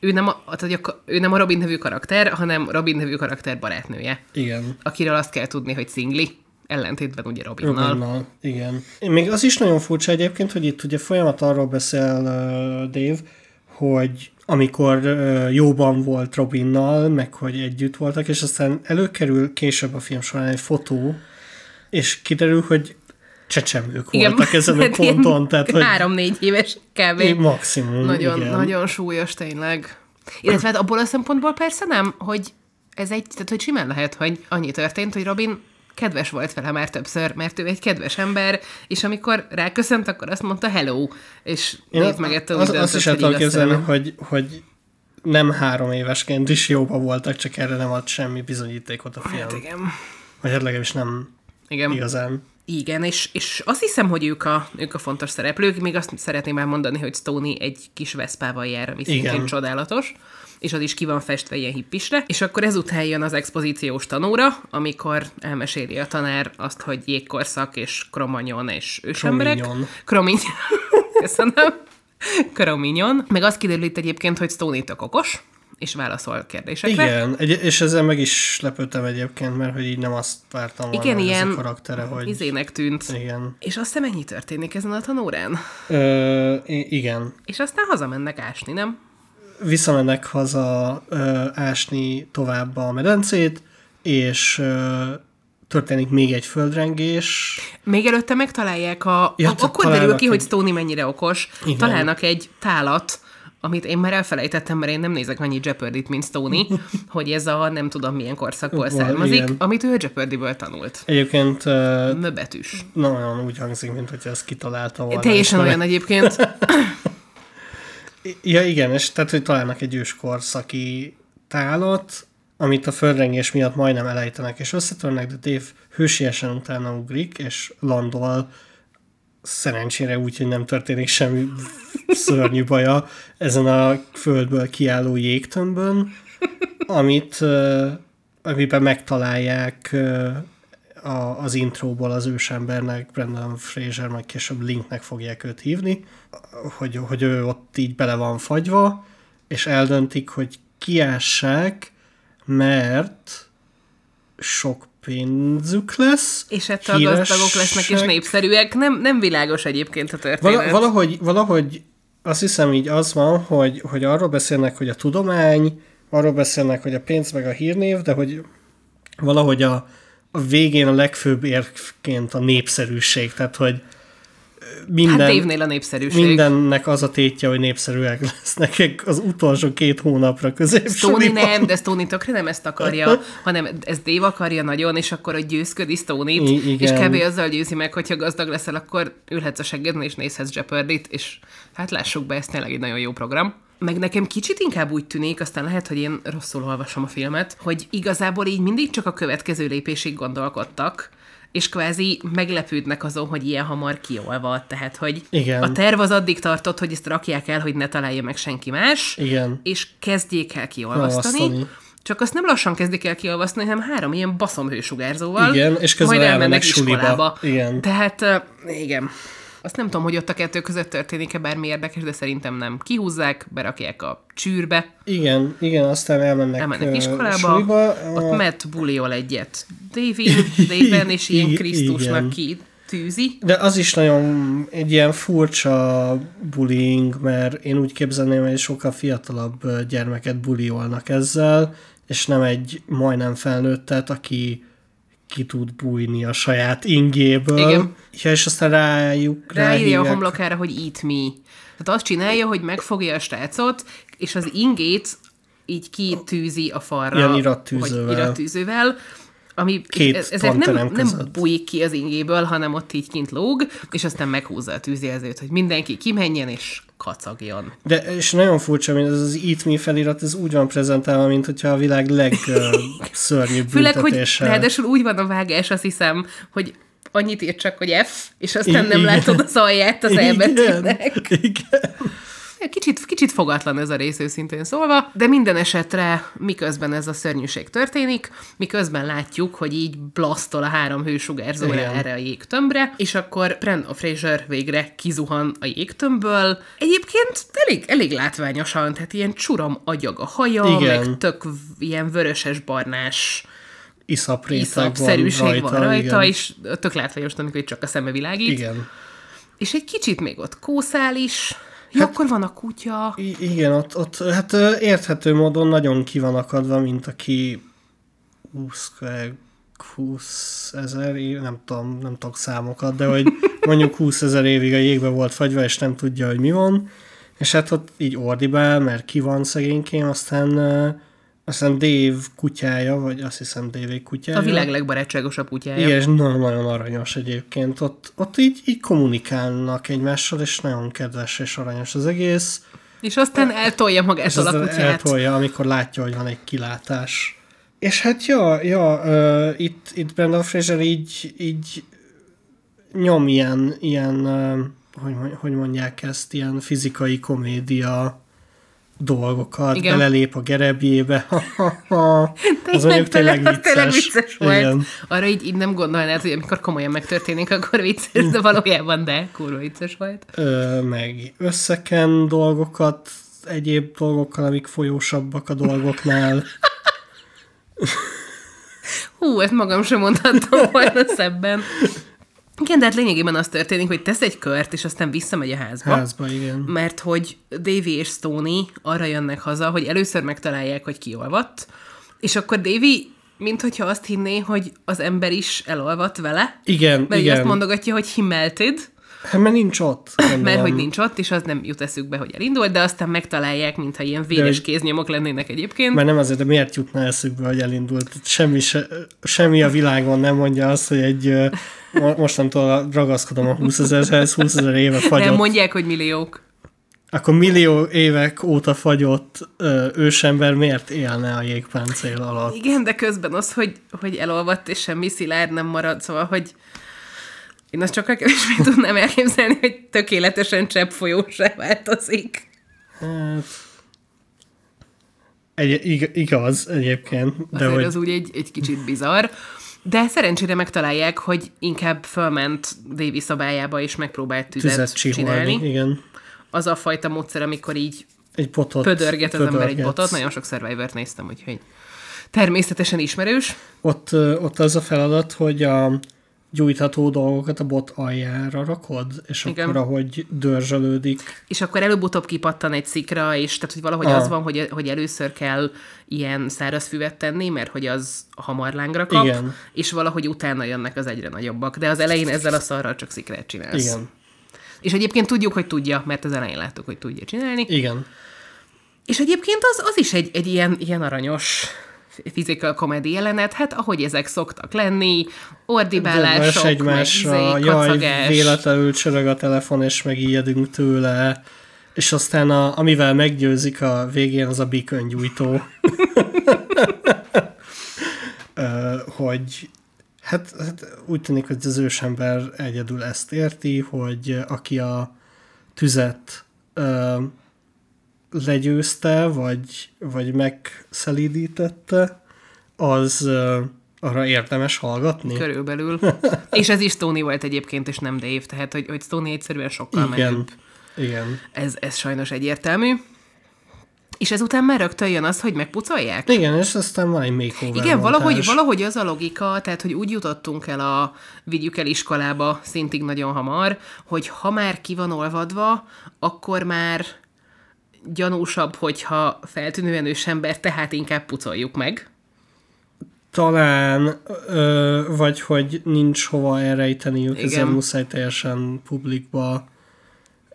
ő nem a, tehát, a, ő nem a Robin nevű karakter, hanem Robin nevű karakter barátnője, Igen. akiről azt kell tudni, hogy szingli, ellentétben ugye Robinnal. Robinnal, igen. Még az is nagyon furcsa egyébként, hogy itt ugye folyamat arról beszél uh, Dave, hogy amikor uh, jóban volt Robinnal, meg hogy együtt voltak, és aztán előkerül később a film során egy fotó, és kiderül, hogy csecsemők voltak ezen a hát ponton, tehát hogy Három-négy éves kb. maximum, Nagyon, igen. nagyon súlyos tényleg. Illetve hát abból a szempontból persze nem, hogy ez egy, tehát hogy simán lehet, hogy annyi történt, hogy Robin kedves volt vele már többször, mert ő egy kedves ember, és amikor ráköszönt, akkor azt mondta hello, és Dave meg ettől az, azt is el döntött, tudom képzelni, hogy, hogy nem három évesként is jóban voltak, csak erre nem ad semmi bizonyítékot a film. Hát igen. Vagy hát legalábbis nem Igen. igazán. Igen, és, és azt hiszem, hogy ők a, ők a fontos szereplők. Még azt szeretném elmondani, hogy Stony egy kis veszpával jár, ami szintén csodálatos és az is ki van festve ilyen hippisre. És akkor ezután jön az expozíciós tanóra, amikor elmeséli a tanár azt, hogy jégkorszak és kromanyon és ősemberek. Cromignon. Cromignon. Köszönöm. Cromignon. Meg azt kiderül itt egyébként, hogy Stony tök okos, és válaszol kérdésekre. Igen, egy, és ezzel meg is lepődtem egyébként, mert hogy így nem azt vártam volna, Igen, hogy ez ilyen a karaktere, hogy... izének tűnt. Igen. És aztán mennyi történik ezen a tanórán? Ö, igen. És aztán hazamennek ásni, nem? Visszamennek haza ö, ásni tovább a medencét, és ö, történik még egy földrengés. Még előtte megtalálják a... Ja, tehát akkor derül ki, hogy egy- Stony mennyire okos. Igen. Találnak egy tálat, amit én már elfelejtettem, mert én nem nézek annyi jeopardy mint Stony, hogy ez a nem tudom milyen korszakból Val- származik, igen. amit ő Jeopardy-ből tanult. Egyébként ö, Möbetűs. nagyon úgy hangzik, mint hogy ezt kitalálta volna. Teljesen olyan egyébként. Ja, igen, és tehát, hogy találnak egy őskorszaki tálat, amit a földrengés miatt majdnem elejtenek, és összetörnek, de Dave hősiesen utána ugrik, és landol szerencsére úgy, hogy nem történik semmi szörnyű baja ezen a földből kiálló jégtömbön, amit, amiben megtalálják a, az intróból az ősembernek, Brendan Fraser, majd később Linknek fogják őt hívni, hogy, hogy ő ott így bele van fagyva, és eldöntik, hogy kiássák, mert sok pénzük lesz. És ettől gazdagok lesznek és híresek- népszerűek. Nem, nem világos egyébként a történet. Val- valahogy, valahogy azt hiszem így az van, hogy, hogy arról beszélnek, hogy a tudomány, arról beszélnek, hogy a pénz meg a hírnév, de hogy valahogy a, a végén a legfőbb érvként a népszerűség, tehát hogy minden, hát Dave-nél a népszerűség. mindennek az a tétje, hogy népszerűek lesznek az utolsó két hónapra Stony középsuliban. nem, de Stony tökre nem ezt akarja, hanem ez Dave akarja nagyon, és akkor hogy győzködi Stoney-t, I- és kb. azzal győzi meg, hogyha gazdag leszel, akkor ülhetsz a seggedben, és nézhetsz jeopardy és hát lássuk be, ez tényleg egy nagyon jó program. Meg nekem kicsit inkább úgy tűnik, aztán lehet, hogy én rosszul olvasom a filmet, hogy igazából így mindig csak a következő lépésig gondolkodtak, és kvázi meglepődnek azon, hogy ilyen hamar kiolvad. Tehát, hogy Igen. a terv az addig tartott, hogy ezt rakják el, hogy ne találja meg senki más, Igen. és kezdjék el kiolvasztani. Olvasztani. Csak azt nem lassan kezdik el kiolvasztani, hanem három ilyen baszomhősugárzóval. Igen, és közben majd elmennek elmennek suliba. iskolába. Igen. Tehát, uh, igen. Azt nem tudom, hogy ott a kettő között történik-e bármi érdekes, de szerintem nem. Kihúzzák, berakják a csűrbe, Igen, igen, aztán elmennek, elmennek iskolába, suliba. ott A- Matt buliol egyet David, Daven, és ilyen. Krisztusnak kitűzi. De az is nagyon egy ilyen furcsa bullying, mert én úgy képzelném, hogy sokkal fiatalabb gyermeket buliolnak ezzel, és nem egy majdnem felnőttet, aki ki tud bújni a saját ingéből. Igen. Ja, és aztán rájuk Ráírja a homlokára, hogy eat me. Tehát azt csinálja, hogy megfogja a srácot, és az ingét így kitűzi a falra. Ilyen irattűzővel. Hogy irattűzővel, ami Két ez- ezért nem, nem között. bújik ki az ingéből, hanem ott így kint lóg, és aztán meghúzza a tűzjelzőt, hogy mindenki kimenjen és kacagjon. De és nagyon furcsa, mint ez az Eat Me felirat, ez úgy van prezentálva, mint hogyha a világ legszörnyűbb Főleg, hogy ráadásul úgy van a vágás, azt hiszem, hogy annyit ír csak, hogy F, és aztán I- nem igen. látod az alját az elbetűnek. Igen. Kicsit, kicsit fogatlan ez a rész őszintén szólva, de minden esetre miközben ez a szörnyűség történik, miközben látjuk, hogy így blasztol a három hősugárzóra erre a jégtömbre, és akkor Brendan Fraser végre kizuhan a jégtömbből. Egyébként elég, elég látványosan, tehát ilyen csuram agyag a haja, Igen. meg tök ilyen vöröses-barnás Iszapréteg iszapszerűség van rajta, van rajta, igen. és tök látványos, amikor csak a szeme világít. Igen. És egy kicsit még ott kószál is. Ja, hát, akkor van a kutya. Igen, ott, ott hát érthető módon nagyon ki van akadva, mint aki 20, kö- 20 ezer év, nem tudom, nem tudok számokat, de hogy mondjuk 20 ezer évig a jégbe volt fagyva, és nem tudja, hogy mi van, és hát ott így ordibál, mert ki van szegénykém, aztán ö, aztán Dave kutyája, vagy azt hiszem Dave kutyája. A világ legbarátságosabb kutyája. Igen, és nagyon-nagyon aranyos egyébként. Ott, ott így, így kommunikálnak egymással, és nagyon kedves és aranyos az egész. És aztán eltolja magától a kutyát. eltolja, amikor látja, hogy van egy kilátás. És hát ja, ja uh, itt, itt Brandon Fraser így, így nyom ilyen, ilyen uh, hogy, hogy mondják ezt, ilyen fizikai komédia dolgokat, Igen. belelép a gerebjébe. az mondjuk tényleg az tényleg vicces. vicces volt. Igen. Arra így, így nem gondolnád, hogy amikor komolyan megtörténik, akkor vicces, de valójában de, kurva vicces volt. Ö, meg összeken dolgokat, egyéb dolgokkal, amik folyósabbak a dolgoknál. Hú, ezt magam sem mondhattam volna szebben. Igen, de hát lényegében az történik, hogy tesz egy kört, és aztán visszamegy a házba. Házba, igen. Mert hogy Davy és Stoney arra jönnek haza, hogy először megtalálják, hogy kiolvadt, és akkor Davy, mint hogyha azt hinné, hogy az ember is elolvadt vele, Igen, mert igen. azt mondogatja, hogy he melted, Hát mert nincs ott. mert hogy nincs ott, és az nem jut eszükbe, hogy elindult, de aztán megtalálják, mintha ilyen véres hogy- kéznyomok lennének egyébként. Mert nem azért, de miért jutna eszükbe, hogy elindult? Semmi, se, semmi a világon nem mondja azt, hogy egy, mostantól ragaszkodom a 20 ezerhez, 20 ezer éve fagyott. Nem mondják, hogy milliók. Akkor millió évek óta fagyott ö, ősember miért élne a jégpáncél alatt? Igen, de közben az, hogy, hogy elolvadt, és semmi szilárd nem marad, szóval, hogy én azt csak kevésbé tudnám elképzelni, hogy tökéletesen csepp folyósá változik. Hát... Egy, ig- igaz egyébként, de Azért hogy az úgy egy, egy kicsit bizarr. De szerencsére megtalálják, hogy inkább fölment Davy szobájába, és megpróbált tüzet, tüzet csinálni. Igen. Az a fajta módszer, amikor így Egy botot. pödörget az ember egy botot. Nagyon sok survivor néztem, úgyhogy természetesen ismerős. Ott, ott az a feladat, hogy a gyújtható dolgokat a bot aljára rakod, és Igen. akkor ahogy dörzsölődik. És akkor előbb-utóbb kipattan egy szikra, és tehát, hogy valahogy Ah. az van, hogy, hogy először kell ilyen száraz füvet tenni, mert hogy az hamar lángra kap, Igen. és valahogy utána jönnek az egyre nagyobbak. De az elején ezzel a szarral csak szikrát csinálsz. Igen. És egyébként tudjuk, hogy tudja, mert az elején láttuk, hogy tudja csinálni. Igen. És egyébként az, az is egy, egy ilyen, ilyen aranyos physical comedy jelenet, hát ahogy ezek szoktak lenni, ordibálások, egymásra, izé, jaj, véletlenül csörög a telefon, és megijedünk tőle, és aztán a, amivel meggyőzik a végén, az a biköngyújtó. Ö, hogy hát, hát úgy tűnik, hogy az ősember egyedül ezt érti, hogy aki a tüzet legyőzte, vagy, vagy megszelídítette, az arra érdemes hallgatni. Körülbelül. és ez is Stoney volt egyébként, és nem Dave, tehát hogy, hogy Stoney egyszerűen sokkal Igen. menőbb. Igen. Ez, ez sajnos egyértelmű. És ezután már rögtön jön az, hogy megpucolják? Igen, és aztán van egy makeover Igen, valahogy, valahogy az a logika, tehát hogy úgy jutottunk el a vigyük el iskolába szintig nagyon hamar, hogy ha már ki van olvadva, akkor már gyanúsabb, hogyha feltűnően ősember, tehát inkább pucoljuk meg. Talán, ö, vagy hogy nincs hova elrejteniük, Igen. ezért muszáj teljesen publikba.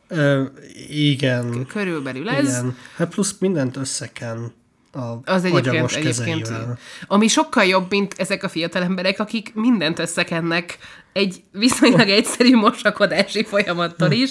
Ö, igen. Körülbelül ez. igen. Hát plusz mindent összeken a Az egyébként, egyébként kezeivel. ami sokkal jobb, mint ezek a fiatal emberek, akik mindent összekennek egy viszonylag egyszerű mosakodási folyamattól is.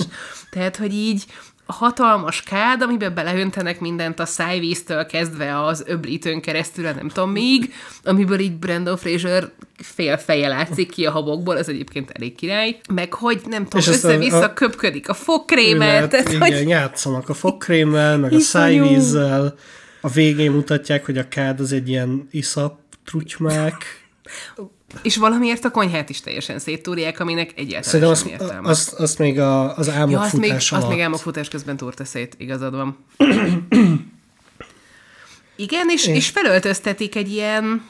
Tehát, hogy így hatalmas kád, amiben beleöntenek mindent a szájvíztől kezdve az öblítőn keresztül, nem tudom még, amiből így Brandon Fraser fél feje látszik ki a habokból, az egyébként elég király. Meg hogy nem tudom, össze-vissza a- köpködik a fogkrémmel, Mert, tehát igen, hogy játszanak a fogkrémmel, meg a szájvízzel. A végén mutatják, hogy a kád az egy ilyen iszap trutymák. És valamiért a konyhát is teljesen széttúrják, aminek egyáltalán Szerintem azt, értelme. azt, azt még a, az álmok ja, azt még, futás azt alatt. még álmokfutás közben túrta szét, igazad van. Igen, és, és felöltöztetik egy ilyen...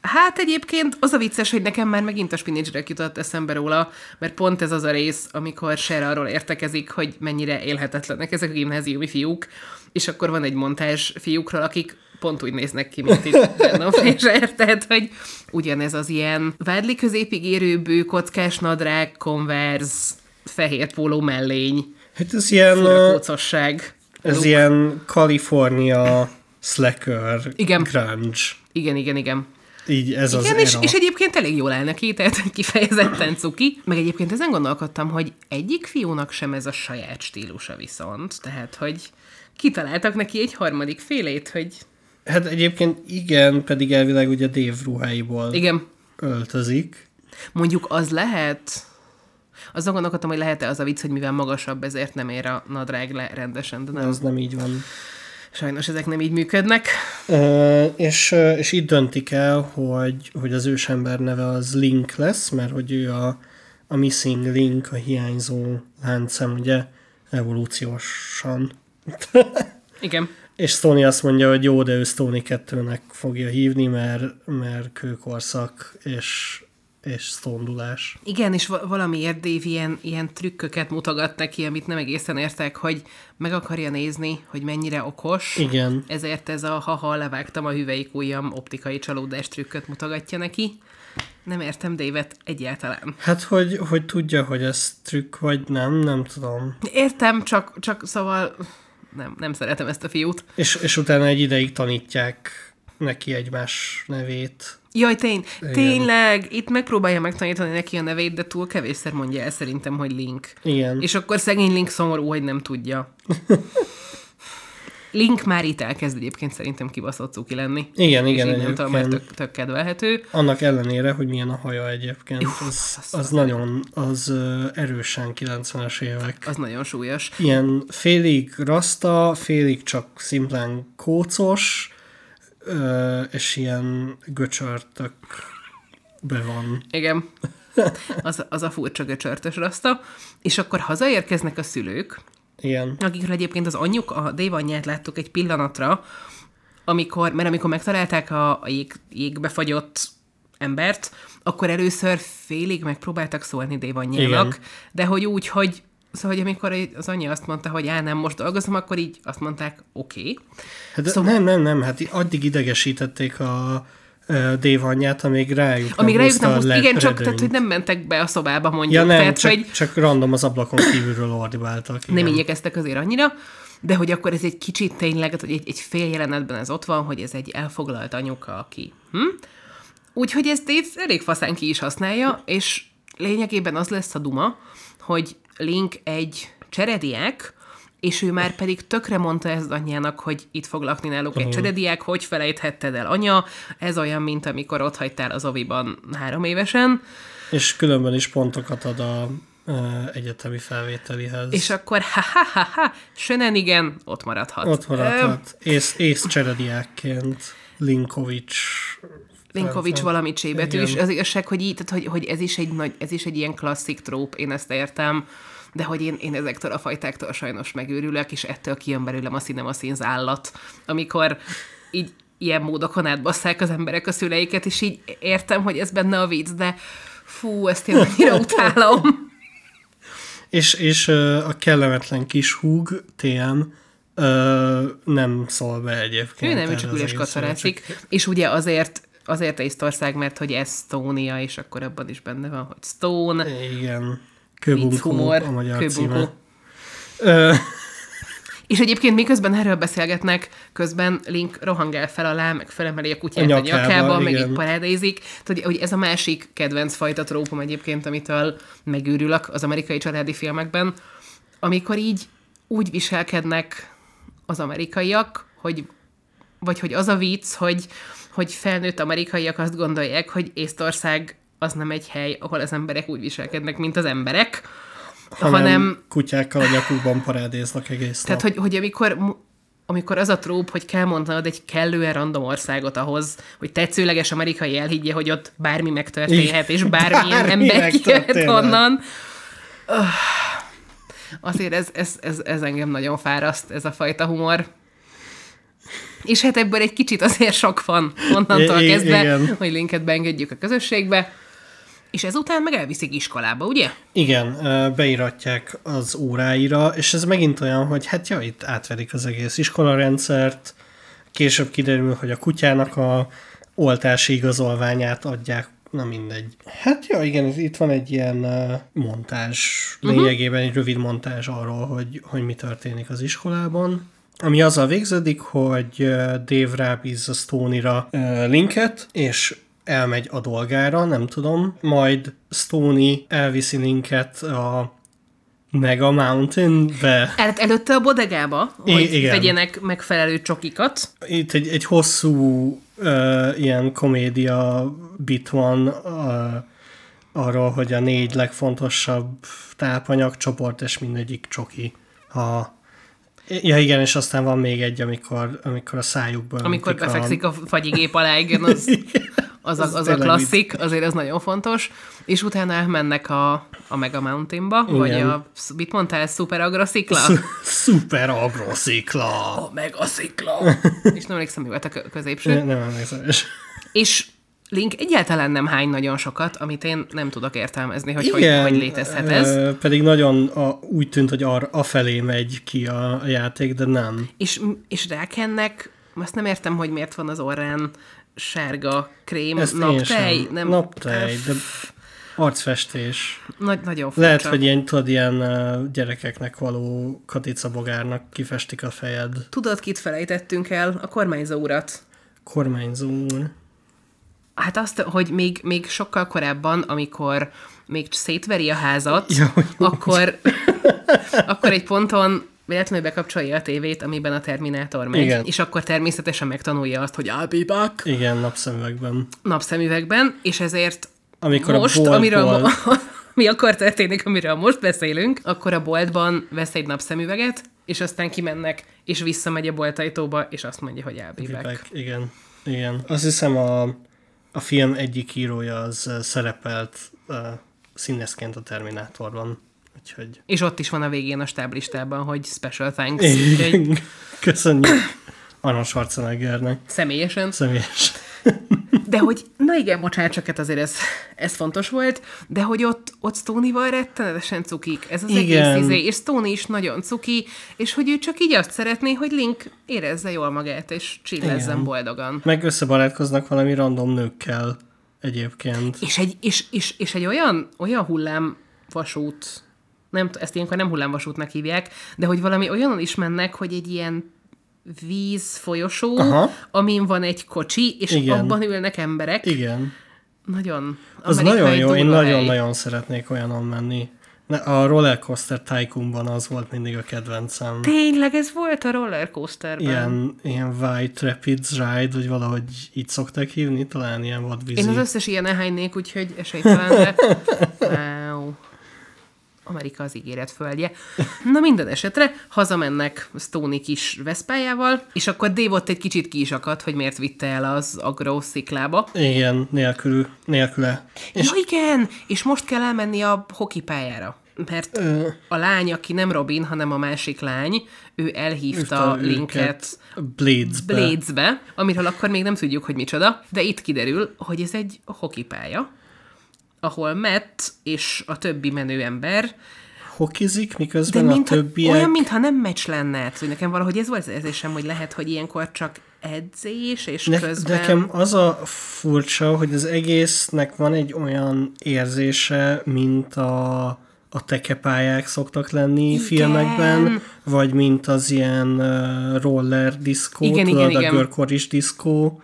Hát egyébként az a vicces, hogy nekem már megint a spinach jutott eszembe róla, mert pont ez az a rész, amikor Ser arról értekezik, hogy mennyire élhetetlenek ezek a gimnáziumi fiúk, és akkor van egy montázs fiúkról, akik pont úgy néznek ki, mint itt Brandon Fraser, tehát, hogy ugyanez az ilyen vádli középig érő bő, kockás nadrág, konverz, fehér póló mellény, Hát ez ilyen, kócosság. ez look. ilyen California slacker Igen. grunge. Igen, igen, igen. így ez az Igen, és, era. és egyébként elég jól áll neki, tehát kifejezetten cuki. Meg egyébként ezen gondolkodtam, hogy egyik fiúnak sem ez a saját stílusa viszont. Tehát, hogy kitaláltak neki egy harmadik félét, hogy Hát egyébként igen, pedig elvileg ugye Dave ruháiból igen, öltözik. mondjuk az lehet, azon gondolkodtam, hogy lehet-e az a vicc, hogy mivel magasabb, ezért nem ér a nadrág le rendesen, de nem. az nem így van. Sajnos ezek nem így működnek. Ö, és, és itt döntik el, hogy, hogy az ősember neve az Link lesz, mert hogy ő a, a missing link, a hiányzó láncem, ugye, evolúciósan. Igen. És Stoney azt mondja, hogy jó, de ő Stoney 2-nek fogja hívni, mert, mert kőkorszak és, és stondulás. Igen, és va- valamiért Dave ilyen, ilyen trükköket mutogat neki, amit nem egészen értek, hogy meg akarja nézni, hogy mennyire okos. Igen. Ezért ez a haha, levágtam a hüvelyik ujjam optikai csalódás trükköt mutogatja neki. Nem értem Davet egyáltalán. Hát, hogy, hogy tudja, hogy ez trükk vagy nem, nem tudom. Értem, csak, csak szóval nem, nem szeretem ezt a fiút. És, és utána egy ideig tanítják neki egymás nevét. Jaj, tény, tényleg, itt megpróbálja megtanítani neki a nevét, de túl kevésszer mondja el szerintem, hogy Link. Igen. És akkor szegény Link szomorú, hogy nem tudja. Link már itt elkezd egyébként szerintem kibaszott cuki lenni. Igen, És igen, innentől már tök, tök kedvelhető. Annak ellenére, hogy milyen a haja egyébként, Uff, az, az- az nagyon, az erősen 90-es évek. Az nagyon súlyos. Ilyen félig rasta, félig csak szimplán kócos, és ilyen göcsörtök be van. Igen. Az, az a furcsa göcsörtös raszta. És akkor hazaérkeznek a szülők, Igen. akikről egyébként az anyjuk, a Dave anyját láttuk egy pillanatra, amikor, mert amikor megtalálták a, a jég, jégbe fagyott embert, akkor először félig megpróbáltak szólni Dave anyjának, Igen. de hogy úgy, hogy Szóval, hogy amikor az anyja azt mondta, hogy á, nem, most dolgozom, akkor így azt mondták, oké. Okay. Hát Szóval- nem, nem, nem, hát addig idegesítették a ö, Dave anyját, amíg rájuk Amíg nem rájuk nem húzt, le- igen, csak tehát, hogy nem mentek be a szobába, mondjuk. Ja nem, tehát, csak, hogy csak random az ablakon kívülről ordibáltak. nem igen. igyekeztek azért annyira, de hogy akkor ez egy kicsit tényleg, hogy egy, egy fél jelenetben ez ott van, hogy ez egy elfoglalt anyuka, aki... Hm? Úgyhogy ezt Dave elég faszán ki is használja, és lényegében az lesz a duma, hogy Link egy cserediák, és ő már pedig tökre mondta ezt anyjának, hogy itt fog lakni náluk egy cserediák, hogy felejthetted el anya, ez olyan, mint amikor ott hagytál az oviban három évesen, És különben is pontokat ad a egyetemi felvételihez. és akkor ha-ha-ha-ha, igen, ott maradhat. Ott maradhat. Ész, ész cserediákként Linkovics. Linkovics valami csébetű, és az igazság, hogy, így, tehát, hogy, hogy ez, is egy nagy, ez is egy ilyen klasszik tróp, én ezt értem, de hogy én, én ezektől a fajtáktól sajnos megőrülök, és ettől kijön belőlem a színem a színz állat, amikor így ilyen módokon átbasszák az emberek a szüleiket, és így értem, hogy ez benne a vicc, de fú, ezt én annyira utálom. És, és a kellemetlen kis húg, ö, nem szól be egyébként. Ő nem, ő csak üres csak- és ugye azért azért Észtország, mert hogy Estonia, és akkor abban is benne van, hogy Stone, Igen. Humor, a magyar kőbunkó. címe. Ö, És egyébként miközben erről beszélgetnek, közben Link rohangál fel alá, meg felemeli a kutyát a, A a nyakába, nyakába, meg így parádézik. Tehát, hogy ez a másik kedvenc fajta trópom egyébként, amitől megőrülök az amerikai családi filmekben, amikor így úgy viselkednek az amerikaiak, hogy vagy hogy az a vicc, hogy, hogy felnőtt amerikaiak azt gondolják, hogy Észtország az nem egy hely, ahol az emberek úgy viselkednek, mint az emberek, hanem, hanem kutyákkal a nyakukban parádéznak egész tehát, nap. hogy, hogy amikor, amikor az a tróp, hogy kell mondanod egy kellően random országot ahhoz, hogy tetszőleges amerikai elhiggye, hogy ott bármi megtörténhet, és bármilyen Bármi ember kijöhet onnan. Öh. Azért ez, ez, ez, ez engem nagyon fáraszt, ez a fajta humor. És hát ebből egy kicsit azért sok van onnantól i- kezdve, igen. hogy linket beengedjük a közösségbe. És ezután meg elviszik iskolába, ugye? Igen, beiratják az óráira, és ez megint olyan, hogy hát ja, itt átverik az egész iskolarendszert, később kiderül, hogy a kutyának a oltási igazolványát adják, na mindegy. Hát ja, igen, itt van egy ilyen ö, montázs, lényegében egy rövid montázs arról, hogy, hogy mi történik az iskolában. Ami azzal végződik, hogy Dave rábízza Stoney-ra linket, és elmegy a dolgára, nem tudom, majd Stony elviszi Linket a Mega Mountain-be. El, előtte a bodegába, I- hogy igen. vegyenek megfelelő csokikat. Itt egy, egy hosszú uh, ilyen komédia bit van uh, arról, hogy a négy legfontosabb tápanyagcsoport, és mindegyik csoki. Ha Ja igen, és aztán van még egy, amikor, amikor a szájukból Amikor befekszik a fagyigép alá, igen, az, az, a, Az a klasszik, azért az nagyon fontos. És utána elmennek a, a Mega Mountainba, vagy Igen. a, mit mondtál, Super Agroszikla? a szuper agroszikla. A Megaszikla! és nem emlékszem, mi volt a kö- középső. Nem emlékszem, és És Link egyáltalán nem hány nagyon sokat, amit én nem tudok értelmezni, hogy hogy, hogy létezhet ez. pedig nagyon a, úgy tűnt, hogy ar, afelé megy ki a, a játék, de nem. És, és rákennek, azt nem értem, hogy miért van az orrán sárga krém, Ezt naptej, nem, Naptej, de arcfestés. Nagy, nagyon furcsa. Lehet, hogy ilyen, tudod, ilyen gyerekeknek való katicabogárnak kifestik a fejed. Tudod, kit felejtettünk el? A kormányzó urat. Kormányzó úr. Hát azt, hogy még, még sokkal korábban, amikor még szétveri a házat, Ja, akkor, akkor egy ponton véletlenül bekapcsolja a tévét, amiben a Terminátor megy, Igen. és akkor természetesen megtanulja azt, hogy I'll be back Igen, napszemüvegben. napszemüvegben, és ezért Amikor most, a boltból... amiről mo- mi akkor történik, amiről most beszélünk, akkor a boltban vesz egy napszemüveget, és aztán kimennek, és visszamegy a boltajtóba, és azt mondja, hogy. Back. Igen, igen. Azt hiszem a, a film egyik írója az szerepelt uh, színészként a Terminátorban. Úgyhogy... És ott is van a végén a stáblistában, hogy special thanks. Úgyhogy. Köszönjük Arnold Schwarzeneggernek. személyesen. Személyes. De hogy, na igen, bocsánat, csak hát azért ez, ez fontos volt, de hogy ott, ott Stoney-val rettenetesen cukik. Ez az Igen. egész izé, és Stoney is nagyon cuki, és hogy ő csak így azt szeretné, hogy Link érezze jól magát, és chillezzen Igen. boldogan. Meg összebarátkoznak valami random nőkkel egyébként. És egy, és, és, és egy olyan, olyan hullámvasút, nem, ezt ilyenkor nem hullámvasútnak hívják, de hogy valami olyanon is mennek, hogy egy ilyen víz folyosó, Aha. amin van egy kocsi, és Igen. abban ülnek emberek. Igen. Nagyon. Az nagyon jó, én nagyon-nagyon szeretnék olyanon menni. Ne- A Rollercoaster Tycoonban az volt mindig a kedvencem. Tényleg, ez volt a rollercoasterben. Ilyen, ilyen White Rapids Ride, vagy valahogy így szokták hívni, talán ilyen vadvízi. Én az összes ilyen elhánynék, úgyhogy esélytelen, de... Wow. Amerika az ígéret földje. Na minden esetre hazamennek Stoney kis veszpájával, és akkor Dave ott egy kicsit ki is akadt, hogy miért vitte el az agró sziklába. Igen, nélkül, nélküle. És... Ja igen, és most kell elmenni a hokipályára. Mert Ö, a lány, aki nem Robin, hanem a másik lány, ő elhívta hívta Linket Blades-be. Bladesbe, amiről akkor még nem tudjuk, hogy micsoda, de itt kiderül, hogy ez egy hokipálya, ahol Matt és a többi menő ember, Hokizik, de miközben a mintha, többiek... olyan, mintha nem meccs lenne. Hát, hogy nekem valahogy ez volt az érzésem, hogy lehet, hogy ilyenkor csak edzés, és Ne, közben... nekem az a furcsa, hogy az egésznek van egy olyan érzése, mint a, a tekepályák szoktak lenni Igen. filmekben, vagy mint az ilyen uh, roller diszkó, Igen, tudod, igen, a igen. görkoris diszkó.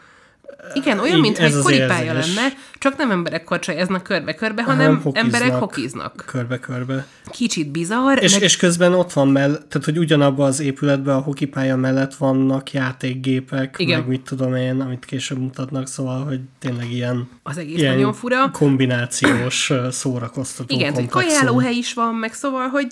Igen, olyan, mintha egy érzés. lenne, csak nem emberek korcsolyáznak körbe-körbe, hanem hanem hokiznak. emberek hokiznak. Körbe-körbe. Kicsit bizarr, És, meg és közben ott van mell, tehát hogy ugyanabban az épületben a hokipálya mellett vannak játékgépek, Igen. meg mit tudom én, amit később mutatnak, szóval, hogy tényleg ilyen, az egész ilyen nagyon fura. kombinációs szórakoztató Igen, hogy kajálóhely is van, meg szóval, hogy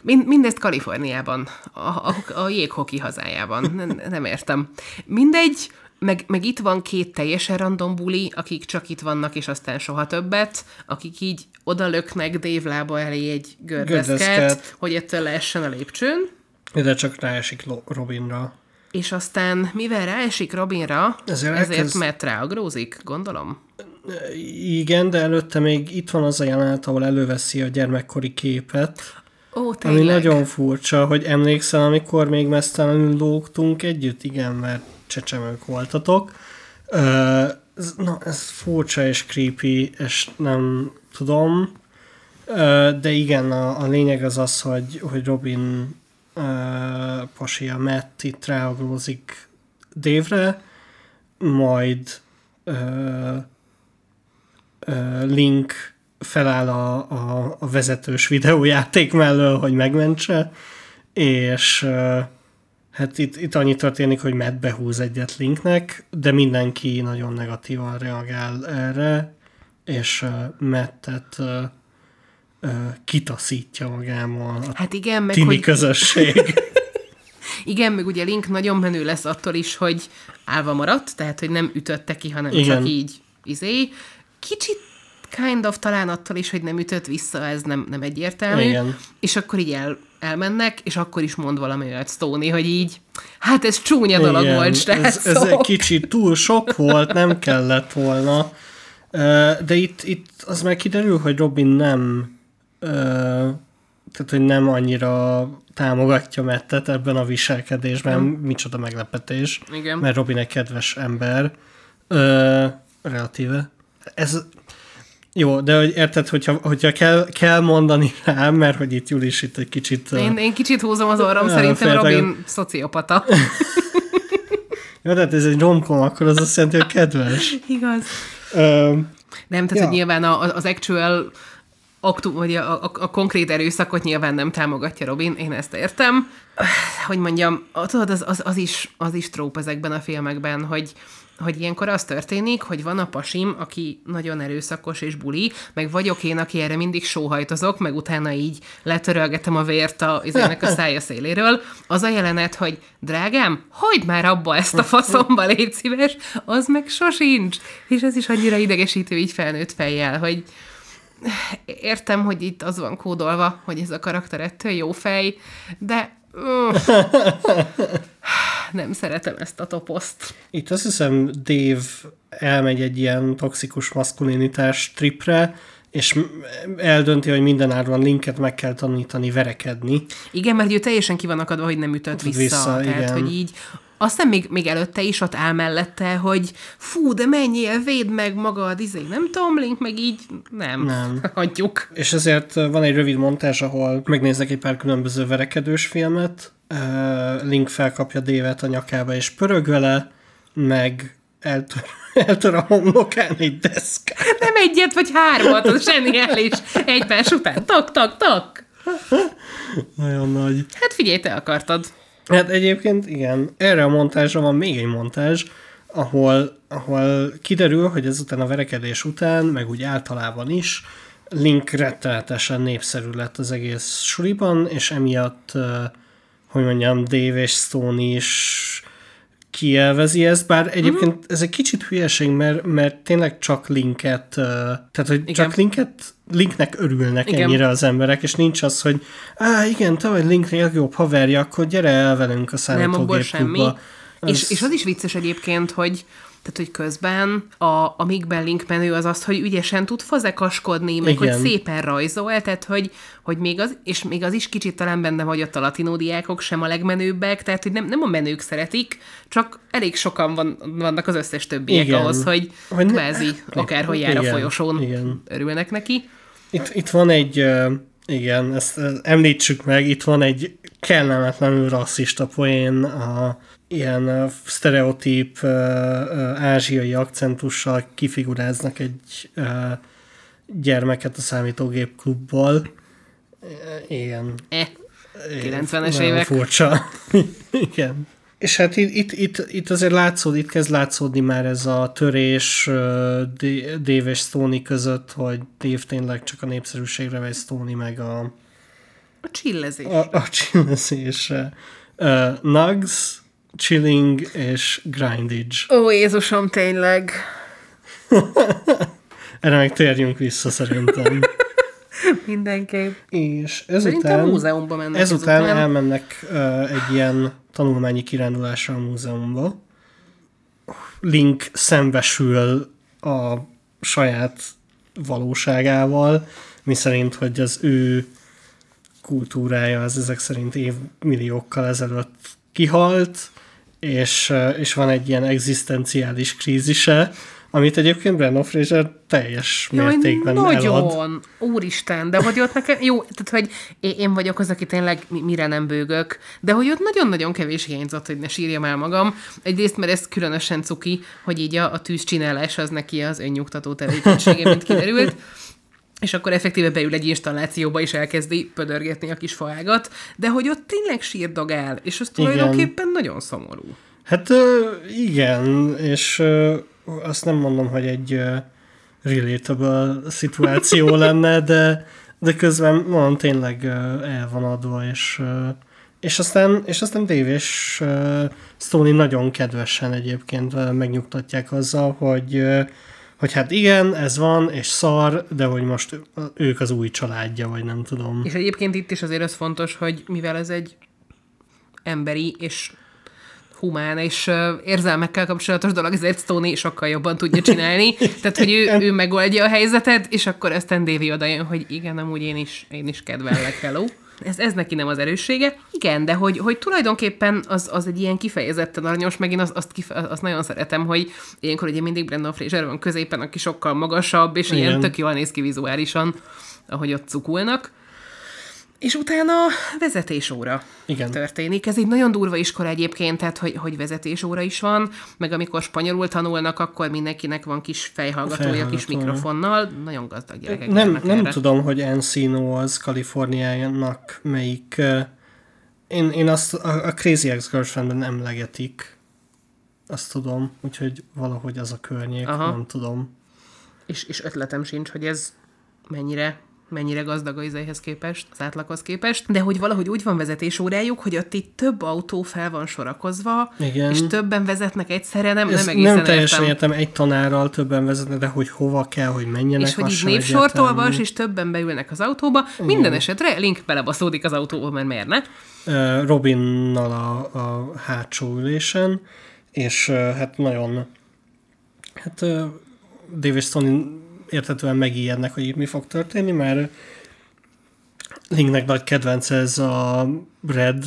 mind, mindezt Kaliforniában, a, a, a jéghoki hazájában. Nem, nem értem. Mindegy, meg, meg itt van két teljesen random buli, akik csak itt vannak, és aztán soha többet, akik így odalöknek Dave lába elé egy gördeszket, hogy ettől leessen a lépcsőn, De csak ráesik Robinra. és aztán mivel ráesik Robinra, Ezért ezért, ezért elkezd- Matt ráagrózik, gondolom. Igen, de előtte még itt van az a jelenet, ahol előveszi a gyermekkori képet, Ó, ami tényleg. nagyon furcsa, hogy emlékszel, amikor még mesztelenül lógtunk együtt? Igen, mert csecsemők voltatok. Ö, ez, na, ez furcsa és creepy, és nem tudom. Ö, de igen, a, a lényeg az az, hogy, hogy Robin ö, pasia Matt itt ráagrózik Dave-re, majd ö, ö, Link feláll a, a, a vezetős videójáték mellől, hogy megmentse, és ö, hát itt, itt annyi történik, hogy Matt behúz egyet Linknek, de mindenki nagyon negatívan reagál erre, és ö, Mattet ö, ö, kitaszítja magámmal a Hát igen, meg tini hogy, közösség. igen, meg ugye Link nagyon menő lesz attól is, hogy állva maradt, tehát, hogy nem ütötte ki, hanem Igen. csak így izé. Kicsit kind of talán attól is, hogy nem ütött vissza, ez nem, nem egyértelmű. Igen. És akkor így el, elmennek, és akkor is mond valami olyat Stoney, hogy így, hát ez csúnya dolog Igen, volt, ez, srácok. ez egy kicsit túl sok volt, nem kellett volna. De itt, itt az meg kiderül, hogy Robin nem tehát, hogy nem annyira támogatja Mettet ebben a viselkedésben, micsoda meglepetés, Igen. mert Robin egy kedves ember, ö, relatíve. Ez jó, de hogy érted, hogyha, hogyha kell, kell mondani rá, mert hogy itt Julis itt egy kicsit... Én, én kicsit húzom az orrom, szerintem féltek- Robin szociopata. Jó, de hát ez egy romkom, akkor az azt jelenti, hogy kedves. Igaz. Ö, Nem, tehát, Ja. hogy nyilván a, az actual aktu, vagy a, a, a konkrét erőszakot nyilván nem támogatja Robin, én ezt értem. Hogy mondjam, tudod, az, az, az, is, az is tróp ezekben a filmekben, hogy, hogy ilyenkor az történik, hogy van a pasim, aki nagyon erőszakos és buli, meg vagyok én, aki erre mindig sóhajtozok, meg utána így letörölgetem a vért a, izének a szája széléről. Az a jelenet, hogy drágám, hagyd már abba ezt a faszomba, légy szíves, az meg sosincs. És ez is annyira idegesítő így felnőtt fejjel, hogy értem, hogy itt az van kódolva, hogy ez a karakter ettől jó fej, de nem szeretem ezt a toposzt. Itt azt hiszem Dave elmegy egy ilyen toxikus maszkulinitás tripre, és eldönti, hogy minden áron linket meg kell tanítani verekedni. Igen, mert ő teljesen ki van akadva, hogy nem ütött vissza. Vissza, vissza tehát, igen. hogy így aztán még, még előtte is ott áll mellette, hogy fú, de menjél, védd meg magad, izé, nem tudom, Link, meg így nem, Nem. hagyjuk. És ezért van egy rövid montázs, ahol megnéznek egy pár különböző verekedős filmet, Link felkapja Dévet a nyakába és pörög vele, meg eltör, eltör a homlokán egy deszkát. Nem egyet vagy hármat, az zseniális. Egymás után, tak, tak, tak. Nagyon nagy. Hát figyelj, te akartad. Hát egyébként igen, erre a montázsra van még egy montázs, ahol, ahol kiderül, hogy ezután a verekedés után, meg úgy általában is, Link rettenetesen népszerű lett az egész suliban, és emiatt, hogy mondjam, Dave és Stone is kielvezi ezt, bár egyébként ez egy kicsit hülyeség, mert, mert tényleg csak Linket, tehát hogy Igen. csak Linket, Linknek örülnek Igen. ennyire az emberek, és nincs az, hogy á, igen, te vagy Link legjobb haverja, akkor gyere el velünk a Nem, abból számítógép semmi. És, és az is vicces egyébként, hogy tehát, hogy közben a, a Mikben Link menő az az, hogy ügyesen tud fazekaskodni, meg Igen. hogy szépen rajzol, tehát hogy, hogy még az, és még az is kicsit talán benne vagy ott a latinó diákok sem a legmenőbbek, tehát hogy nem, nem a menők szeretik, csak elég sokan van, vannak az összes többiek Igen. ahhoz, hogy, Hogy hogy ne- kvázi akárhol jár a Igen, folyosón, igen. örülnek neki. Itt, itt van egy, igen, ezt említsük meg, itt van egy kellemetlenül rasszista poén, a ilyen sztereotíp ázsiai akcentussal kifiguráznak egy gyermeket a számítógép klubból. Igen. Eh, 90-es Nagyon évek. Furcsa. Igen. És hát itt, itt, itt, azért látszód, itt kezd látszódni már ez a törés Dave és Stoney között, hogy Dave tényleg csak a népszerűségre vagy Stoney meg a, A csillezés. a, a csillezésre. Uh, Nugs, Chilling és Grindage. Ó, Jézusom, tényleg. Erre meg térjünk vissza szerintem. Mindenképp. és Szerintem ezután, múzeumba mennek ezután ezután. elmennek uh, egy ilyen tanulmányi kirándulásra a múzeumba. Link szembesül a saját valóságával, miszerint, hogy az ő kultúrája az ezek szerint évmilliókkal ezelőtt kihalt, és, és van egy ilyen egzisztenciális krízise, amit egyébként Brendan Fraser teljes Jaj, mértékben nagyon. elad. Úristen, de hogy ott nekem, jó, tehát hogy én vagyok az, aki tényleg mi- mire nem bőgök, de hogy ott nagyon-nagyon kevés hiányzott, hogy ne sírjam el magam. Egyrészt, mert ez különösen cuki, hogy így a, a tűzcsinálás az neki az önnyugtató tevékenysége, mint kiderült. És akkor effektíve beül egy installációba, és elkezdi pödörgetni a kis faágat, de hogy ott tényleg sírdogál, és az Igen. tulajdonképpen nagyon szomorú. Hát igen, és azt nem mondom, hogy egy ö, relatable szituáció lenne, de, de közben mondom, tényleg ö, el van adva, és, ö, és aztán, és aztán Dave és ö, Stoney nagyon kedvesen egyébként ö, megnyugtatják azzal, hogy ö, hogy hát igen, ez van, és szar, de hogy most ők az új családja, vagy nem tudom. És egyébként itt is azért az fontos, hogy mivel ez egy emberi és humán és uh, érzelmekkel kapcsolatos dolog, ezért Stoney sokkal jobban tudja csinálni. Tehát, hogy ő, ő megoldja a helyzetet, és akkor aztán Davy odajön, hogy igen, amúgy én is, én is kedvellek, hello. Ez, ez neki nem az erőssége. Igen, de hogy, hogy tulajdonképpen az, az egy ilyen kifejezetten aranyos, meg én azt, kife, azt nagyon szeretem, hogy ilyenkor ugye mindig Brandon Fraser van középen, aki sokkal magasabb, és Igen. ilyen tök jól néz ki vizuálisan, ahogy ott cukulnak. És utána vezetésóra Igen. történik. Ez egy nagyon durva iskola egyébként, tehát hogy, hogy vezetésóra is van, meg amikor spanyolul tanulnak, akkor mindenkinek van kis fejhallgatója, kis Fejhallgatója. mikrofonnal. Nagyon gazdag gyerekek Nem, nem erre. tudom, hogy Encino az Kaliforniának melyik... Én, én azt a, a Crazy Ex-Girlfriendben emlegetik. Azt tudom, úgyhogy valahogy az a környék. Aha. nem tudom. És, és ötletem sincs, hogy ez mennyire mennyire gazdag a izéhez képest, az átlaghoz képest, de hogy valahogy úgy van vezetésórájuk, hogy ott itt több autó fel van sorakozva, Igen. és többen vezetnek egyszerre, nem, Ezt nem egészen nem teljesen értem. értem, egy tanárral többen vezetnek, de hogy hova kell, hogy menjenek. És hogy így egyértelmű. olvas, és többen beülnek az autóba. Minden esetre Link belebaszódik az autóba, mert miért ne? Robinnal a, a hátsó ülésen, és hát nagyon hát Dave értetően megijednek, hogy itt mi fog történni, mert Linknek nagy kedvence ez a Red,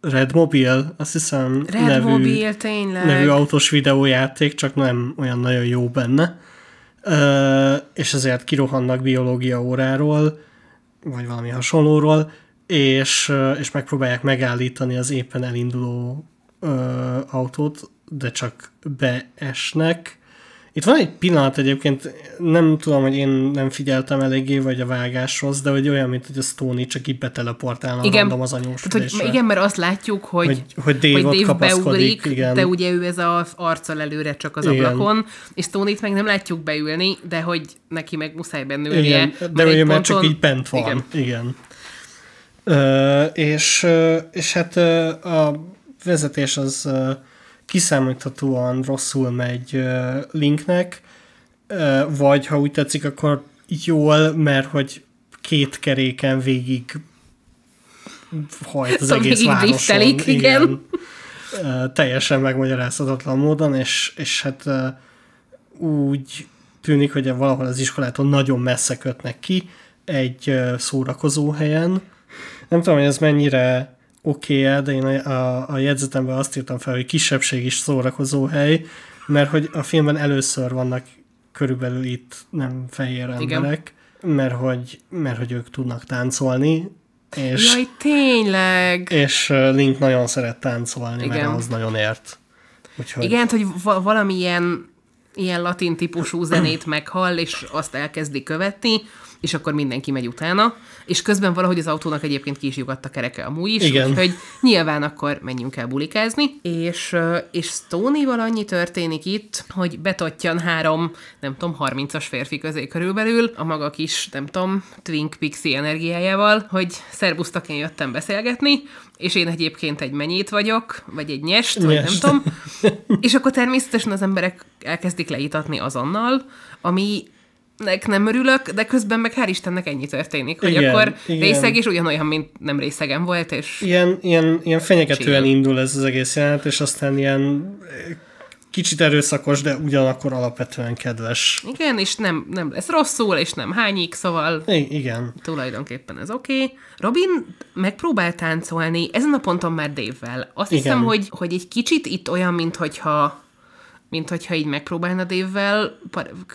Red Mobile, azt hiszem Red nevű, Mobile, tényleg. nevű autós videójáték, csak nem olyan nagyon jó benne. Ö, és ezért kirohannak biológia óráról, vagy valami hasonlóról, és, és megpróbálják megállítani az éppen elinduló ö, autót, de csak beesnek. Itt van egy pillanat egyébként, nem tudom, hogy én nem figyeltem eléggé, vagy a vágáshoz, de hogy olyan, mint hogy a Stoney csak így beteleportálna Igen. random az anyós Tehát, hogy, ülésre. igen, mert azt látjuk, hogy, Hogy- hogy Dave ott kapaszkodik, igen. de ugye ő ez az arccal előre csak az Igen. ablakon, és Stoney-t meg nem látjuk beülni, de hogy neki meg muszáj bennülnie. Igen, de ugye mert csak így bent van. Igen. Igen. Ö, és, és hát a vezetés az kiszámíthatóan rosszul megy Linknek, vagy ha úgy tetszik, akkor jól, mert hogy két keréken végig hajt az Szóval egész városon. igen. Ö, teljesen megmagyarázhatatlan módon, és, és hát úgy tűnik, hogy valahol az iskolától nagyon messze kötnek ki egy szórakozó helyen. Nem tudom, hogy ez mennyire oké -e, de én a, a, a jegyzetemben azt írtam fel, hogy kisebbség is szórakozó hely, mert hogy a filmben először vannak körülbelül itt nem fehér Igen. emberek, mert hogy, mert hogy ők tudnak táncolni, és, Jaj, tényleg. és Link nagyon szeret táncolni, mert Igen. ahhoz nagyon ért. Úgyhogy Igen, hogy va- valamilyen ilyen latin típusú zenét meghall, és azt elkezdi követni, és akkor mindenki megy utána, és közben valahogy az autónak egyébként ki is jugadt a kereke amúgy is, Igen. úgyhogy nyilván akkor menjünk el bulikázni, és, és Stoney-val annyi történik itt, hogy betottyan három, nem tudom, 30-as férfi közé körülbelül, a maga kis, nem tudom, Twink Pixie energiájával, hogy szerbusztak, én jöttem beszélgetni, és én egyébként egy menyét vagyok, vagy egy nyest, vagy nem Nyest. tudom, és akkor természetesen az emberek elkezdik leítatni azonnal, ami nek nem örülök, de közben meg hál' Istennek ennyi történik, hogy Igen, akkor igen. részeg és ugyanolyan, mint nem részegen volt, és ilyen, ilyen, ilyen fenyegetően Chill. indul ez az egész jelenet, és aztán ilyen eh, kicsit erőszakos, de ugyanakkor alapvetően kedves. igen, és nem, nem lesz rosszul, és nem hányik, szóval I- igen. tulajdonképpen ez oké. Okay. Robin megpróbál táncolni, ezen a ponton már Dave-vel. Azt Igen. hiszem, hogy, hogy egy kicsit itt olyan, mint hogyha mint hogyha így megpróbálna Dévvel,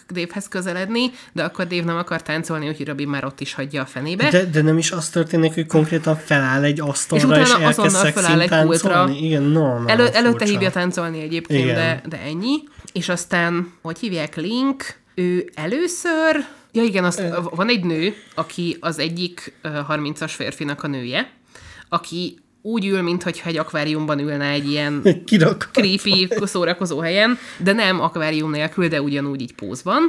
Dévhez közeledni, de akkor Dév nem akar táncolni, úgyhogy Robin már ott is hagyja a fenébe. De, de nem is az történik, hogy konkrétan feláll egy asztalra, és és, utána elkezd azonnal feláll egy pultra. Igen, normál. Elő, előtte furcsa. hívja táncolni egyébként, Igen. de, de ennyi. És aztán, hogy hívják Link, ő először, ja igen, az, van egy nő, aki az egyik ö, 30-as férfinak a nője, aki úgy ül, mintha egy akváriumban ülne egy ilyen Kirak. creepy szórakozó helyen, de nem akvárium nélkül, de ugyanúgy így pózban.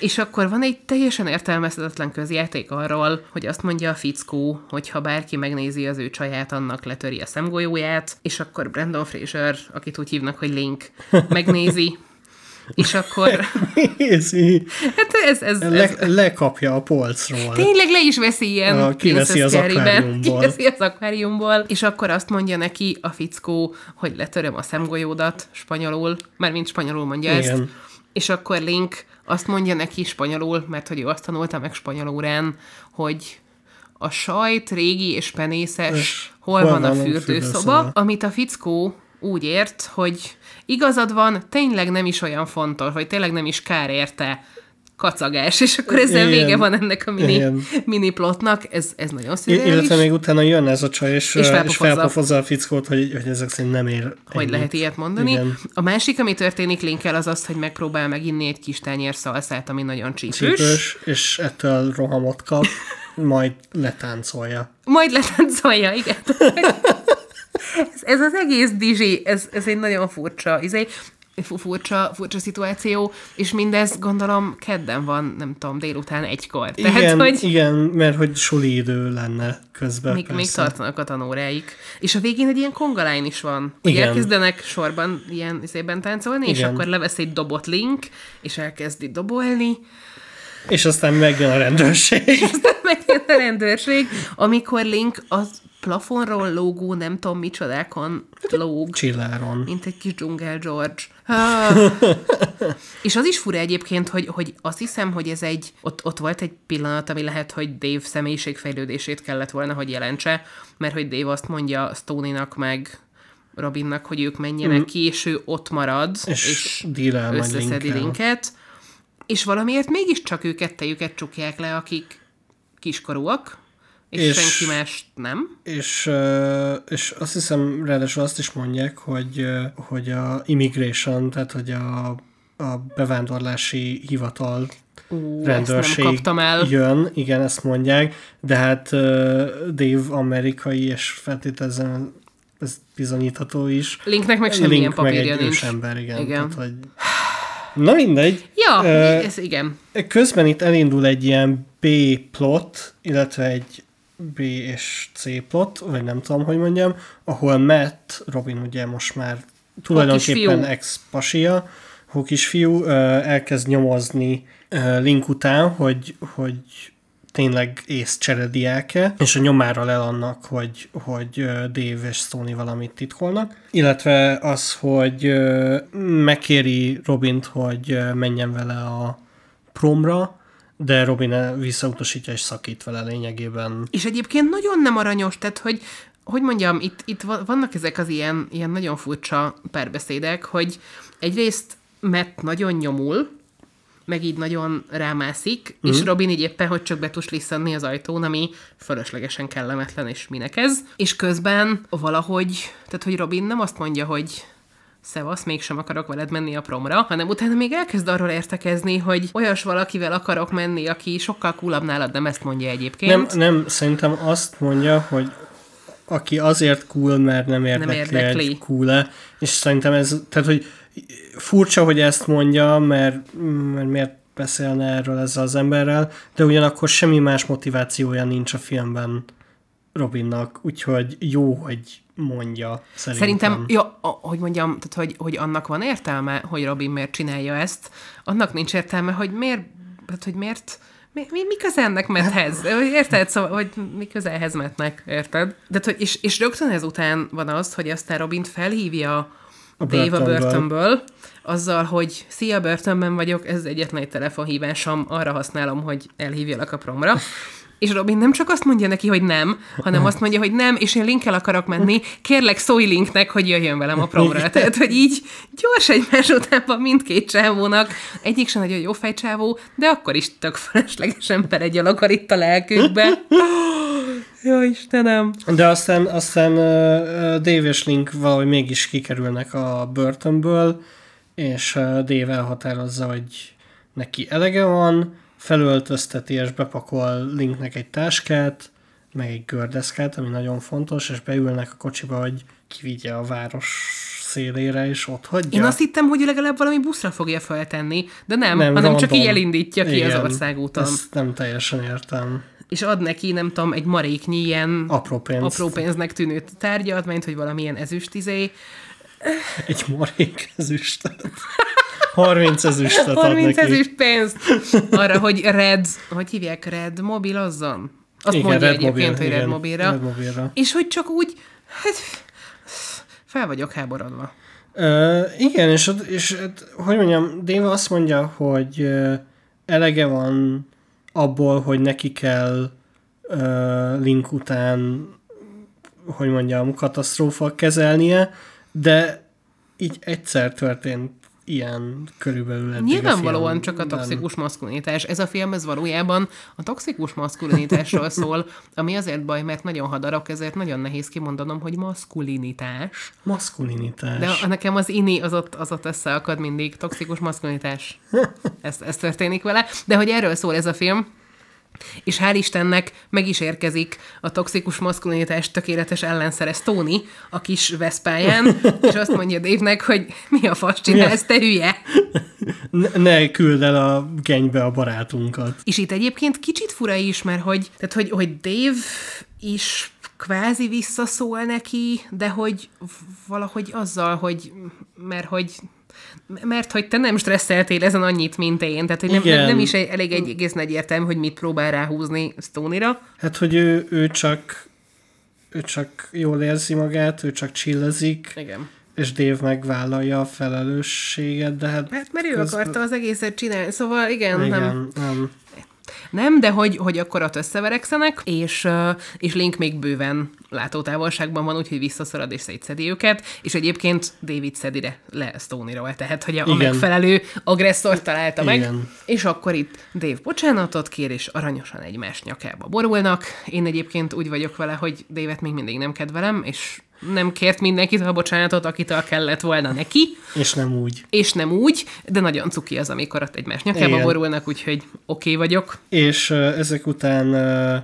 És akkor van egy teljesen értelmezhetetlen közjáték arról, hogy azt mondja a fickó, hogy ha bárki megnézi az ő csaját, annak letöri a szemgolyóját, és akkor Brandon Fraser, akit úgy hívnak, hogy Link, megnézi, és akkor, Nézi. hát ez, ez, ez Le, lekapja a polcról. Tényleg le is veszi ilyen Ah, kiveszi az akváriumból. Kiveszi az akváriumból. És akkor azt mondja neki a fickó, hogy letöröm a szemgolyódat spanyolul, mert mint spanyolul mondja ezt. Igen. És akkor Link azt mondja neki spanyolul, mert hogy ő azt tanulta meg spanyolórán, hogy a sajt régi és penészes, És hol, hol van a van a fürdőszoba, fürdőszoba? amit a fickó úgy ért, hogy igazad van, tényleg nem is olyan fontos, vagy tényleg nem is kár érte kacagás, és akkor ezzel Igen. vége van ennek a mini, Igen. mini plotnak, ez, ez nagyon szürreális. illetve még utána jön ez a csaj, és, És felpofozza a fickót, hogy, hogy ezek szerint nem ér hogy ennyit. lehet ilyet mondani. Igen. A másik, ami történik Linkkel, az az, hogy megpróbál meginni egy kis tányér szalszát, ami nagyon csípős. Csípős, és ettől rohamot kap, majd letáncolja. Majd letáncolja, igen. ez, ez az egész dizsi, ez, ez egy nagyon furcsa, izé, fu- furcsa, furcsa szituáció, és mindez gondolom kedden van, nem tudom, délután egykor. Tehát, igen, hogy igen, mert hogy suli idő lenne közben. még, még persze. tartanak a tanóráik. És a végén egy ilyen kongalány is van. Hogy Igen. elkezdenek sorban ilyen izében táncolni, és Igen. akkor levesz egy dobot Link, és elkezdi dobolni, És aztán megjön a rendőrség. megjön a rendőrség, amikor Link az plafonról lógó, nem tudom micsodákon lóg. Csilláron. Mint egy kis dzsungel George. Ah. És az is fura egyébként, hogy, hogy azt hiszem, hogy ez egy, ott, ott volt egy pillanat, ami lehet, hogy Dave személyiségfejlődését kellett volna, hogy jelentse, mert hogy Dave azt mondja Stoney-nak meg Robinnak, hogy ők menjenek ki, és ő ott marad, És, és, összeszedi linket, és valamiért mégiscsak ők kettejüket csukják le, akik kiskorúak, és, és senki más nem. És, és azt hiszem, ráadásul azt is mondják, hogy, hogy a immigration, tehát hogy a, a bevándorlási hivatal Ú, rendőrség nem kaptam el. jön, igen, ezt mondják, de hát uh, Dave amerikai, és feltételezem ez bizonyítható is. Linknek meg semmilyen Link meg papírja egy nincs. ősember, igen. Igen. Tehát, hogy... Na mindegy. Ja, Ö, ez igen. Közben itt elindul egy ilyen B-plot, illetve egy B és C plot, vagy nem tudom, hogy mondjam, ahol Matt, Robin ugye most már tulajdonképpen ex-pasia, hókis fiú, ö, elkezd nyomozni Link után, hogy, hogy tényleg észcserediáke, és a nyomára lel annak, hogy, hogy Dave és Sony valamit titkolnak. Illetve az, hogy megkéri Robint, hogy menjen vele a promra, de Robin visszautasítja és szakít vele lényegében. És egyébként nagyon nem aranyos, tehát hogy hogy mondjam, itt, itt va- vannak ezek az ilyen, ilyen nagyon furcsa párbeszédek, hogy egyrészt Matt nagyon nyomul, meg így nagyon rámászik, mm. és Robin így éppen, hogy csak be tud lisszanni az ajtón, ami fölöslegesen kellemetlen, és minek ez. És közben valahogy, tehát hogy Robin nem azt mondja, hogy szevasz, mégsem akarok veled menni a promra, hanem utána még elkezd arról értekezni, hogy olyas valakivel akarok menni, aki sokkal coolabb nálad, nem ezt mondja egyébként. Nem, nem, szerintem azt mondja, hogy aki azért cool, mert nem érdekli, nem érdekli. hogy cool és szerintem ez, tehát hogy furcsa, hogy ezt mondja, mert, mert miért beszélne erről ezzel az emberrel, de ugyanakkor semmi más motivációja nincs a filmben Robinnak, úgyhogy jó, hogy mondja szerintem. Szerintem, ja, hogy mondjam, tehát hogy, hogy annak van értelme, hogy Robin miért csinálja ezt, annak nincs értelme, hogy miért, tehát hogy miért, mi, mi, mi köze ennek Matthez? Érted? Szóval, hogy mi köze ehhez Mattnek, érted? De, hogy, és, és rögtön ezután van az, hogy aztán Robint felhívja A Dave a börtönből. börtönből, azzal, hogy szia, börtönben vagyok, ez egyetlen egy telefonhívásom, arra használom, hogy elhívjalak a promra. És Robin nem csak azt mondja neki, hogy nem, hanem azt mondja, hogy nem, és én linkkel akarok menni, kérlek szólj linknek, hogy jöjjön velem a promra. Tehát, hogy így gyors egymás után van mindkét csávónak. Egyik sem nagyon jó fejcsávó, de akkor is tök feleslegesen egy akar itt a lelkükbe. Jó Istenem! De aztán, aztán uh, Dave és Link valahogy mégis kikerülnek a börtönből, és uh, Dave elhatározza, hogy neki elege van, felöltözteti és bepakol Linknek egy táskát, meg egy gördeszkát, ami nagyon fontos, és beülnek a kocsiba, hogy kivigye a város szélére, és ott hagyja. Én azt hittem, hogy legalább valami buszra fogja feltenni, de nem, nem hanem random. csak így elindítja ki Igen, az országúton. Ezt nem teljesen értem. És ad neki, nem tudom, egy maréknyi ilyen apró, pénzt. apró pénznek tűnő tárgyat, mint hogy valamilyen ezüstizé. Egy marék ezüstet. 30 ezüstet 30 ezüst pénzt arra, hogy Red, hogy hívják, Red mobilozzon? Azt igen, mondja Red egyébként, mobil, hogy Red mobilra. Red mobilra. És hogy csak úgy, hát fel vagyok háborodva. Uh, igen, és, és hogy mondjam, Dave azt mondja, hogy uh, elege van abból, hogy neki kell uh, Link után, hogy mondjam, katasztrófa kezelnie, de így egyszer történt ilyen körülbelül eddig Nyilvánvalóan csak a toxikus maszkulinitás. Ez a film, ez valójában a toxikus maszkulinitásról szól, ami azért baj, mert nagyon hadarok, ezért nagyon nehéz kimondanom, hogy maszkulinitás. Maszkulinitás. De nekem az ini az ott, az ott összeakad mindig, toxikus maszkulinitás. ez, ez történik vele. De hogy erről szól ez a film, és hál' Istennek meg is érkezik a toxikus maszkulinitás tökéletes ellenszere Tony a kis veszpáján, és azt mondja Dave-nek, hogy mi a fasz csinálsz, te hülye? Ne, ne küld el a genybe a barátunkat. És itt egyébként kicsit fura is, mert hogy, tehát hogy, hogy Dave is kvázi visszaszól neki, de hogy valahogy azzal, hogy mert hogy mert hogy te nem stresszeltél ezen annyit, mint én, tehát hogy nem, nem, nem is elég egy egész nagy hogy mit próbál ráhúzni Stoney-ra. Hát, hogy ő, ő csak ő csak jól érzi magát, ő csak csillezik. Igen. És Dave megvállalja a felelősséget, de hát... Hát mert ő közben... akarta az egészet csinálni, szóval igen, igen nem... nem. Nem, de hogy, hogy akkor ott összeverekszenek, és, és Link még bőven látótávolságban van, úgyhogy visszaszorad és szétszedi őket, és egyébként David szedire le Stoney-ról, tehát hogy a, a megfelelő agresszort találta meg, Igen. és akkor itt Dave bocsánatot kér, és aranyosan egymás nyakába borulnak. Én egyébként úgy vagyok vele, hogy David még mindig nem kedvelem, és nem kért mindenkit a bocsánatot, akitől kellett volna neki. És nem úgy. És nem úgy, de nagyon cuki az, amikor ott egymás nyakába Igen. borulnak, úgyhogy oké okay vagyok. És uh, ezek után uh,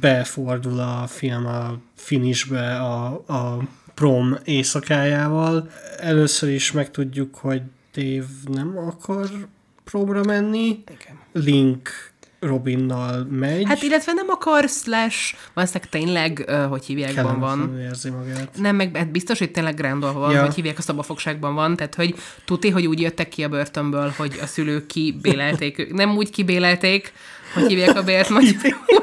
befordul a film a finishbe a, a prom éjszakájával. Először is megtudjuk, hogy Dave nem akar promra menni. Igen. Link Robinnal megy. Hát illetve nem akar, slash, valószínűleg tényleg, uh, hogy hívják, van. érzi magát. Nem, meg hát biztos, hogy tényleg Grandol van, ja. hogy hívják, a szabafogságban van, tehát hogy tudti, hogy úgy jöttek ki a börtönből, hogy a szülők kibélelték, nem úgy kibélelték, hogy hívják a bért magyarul.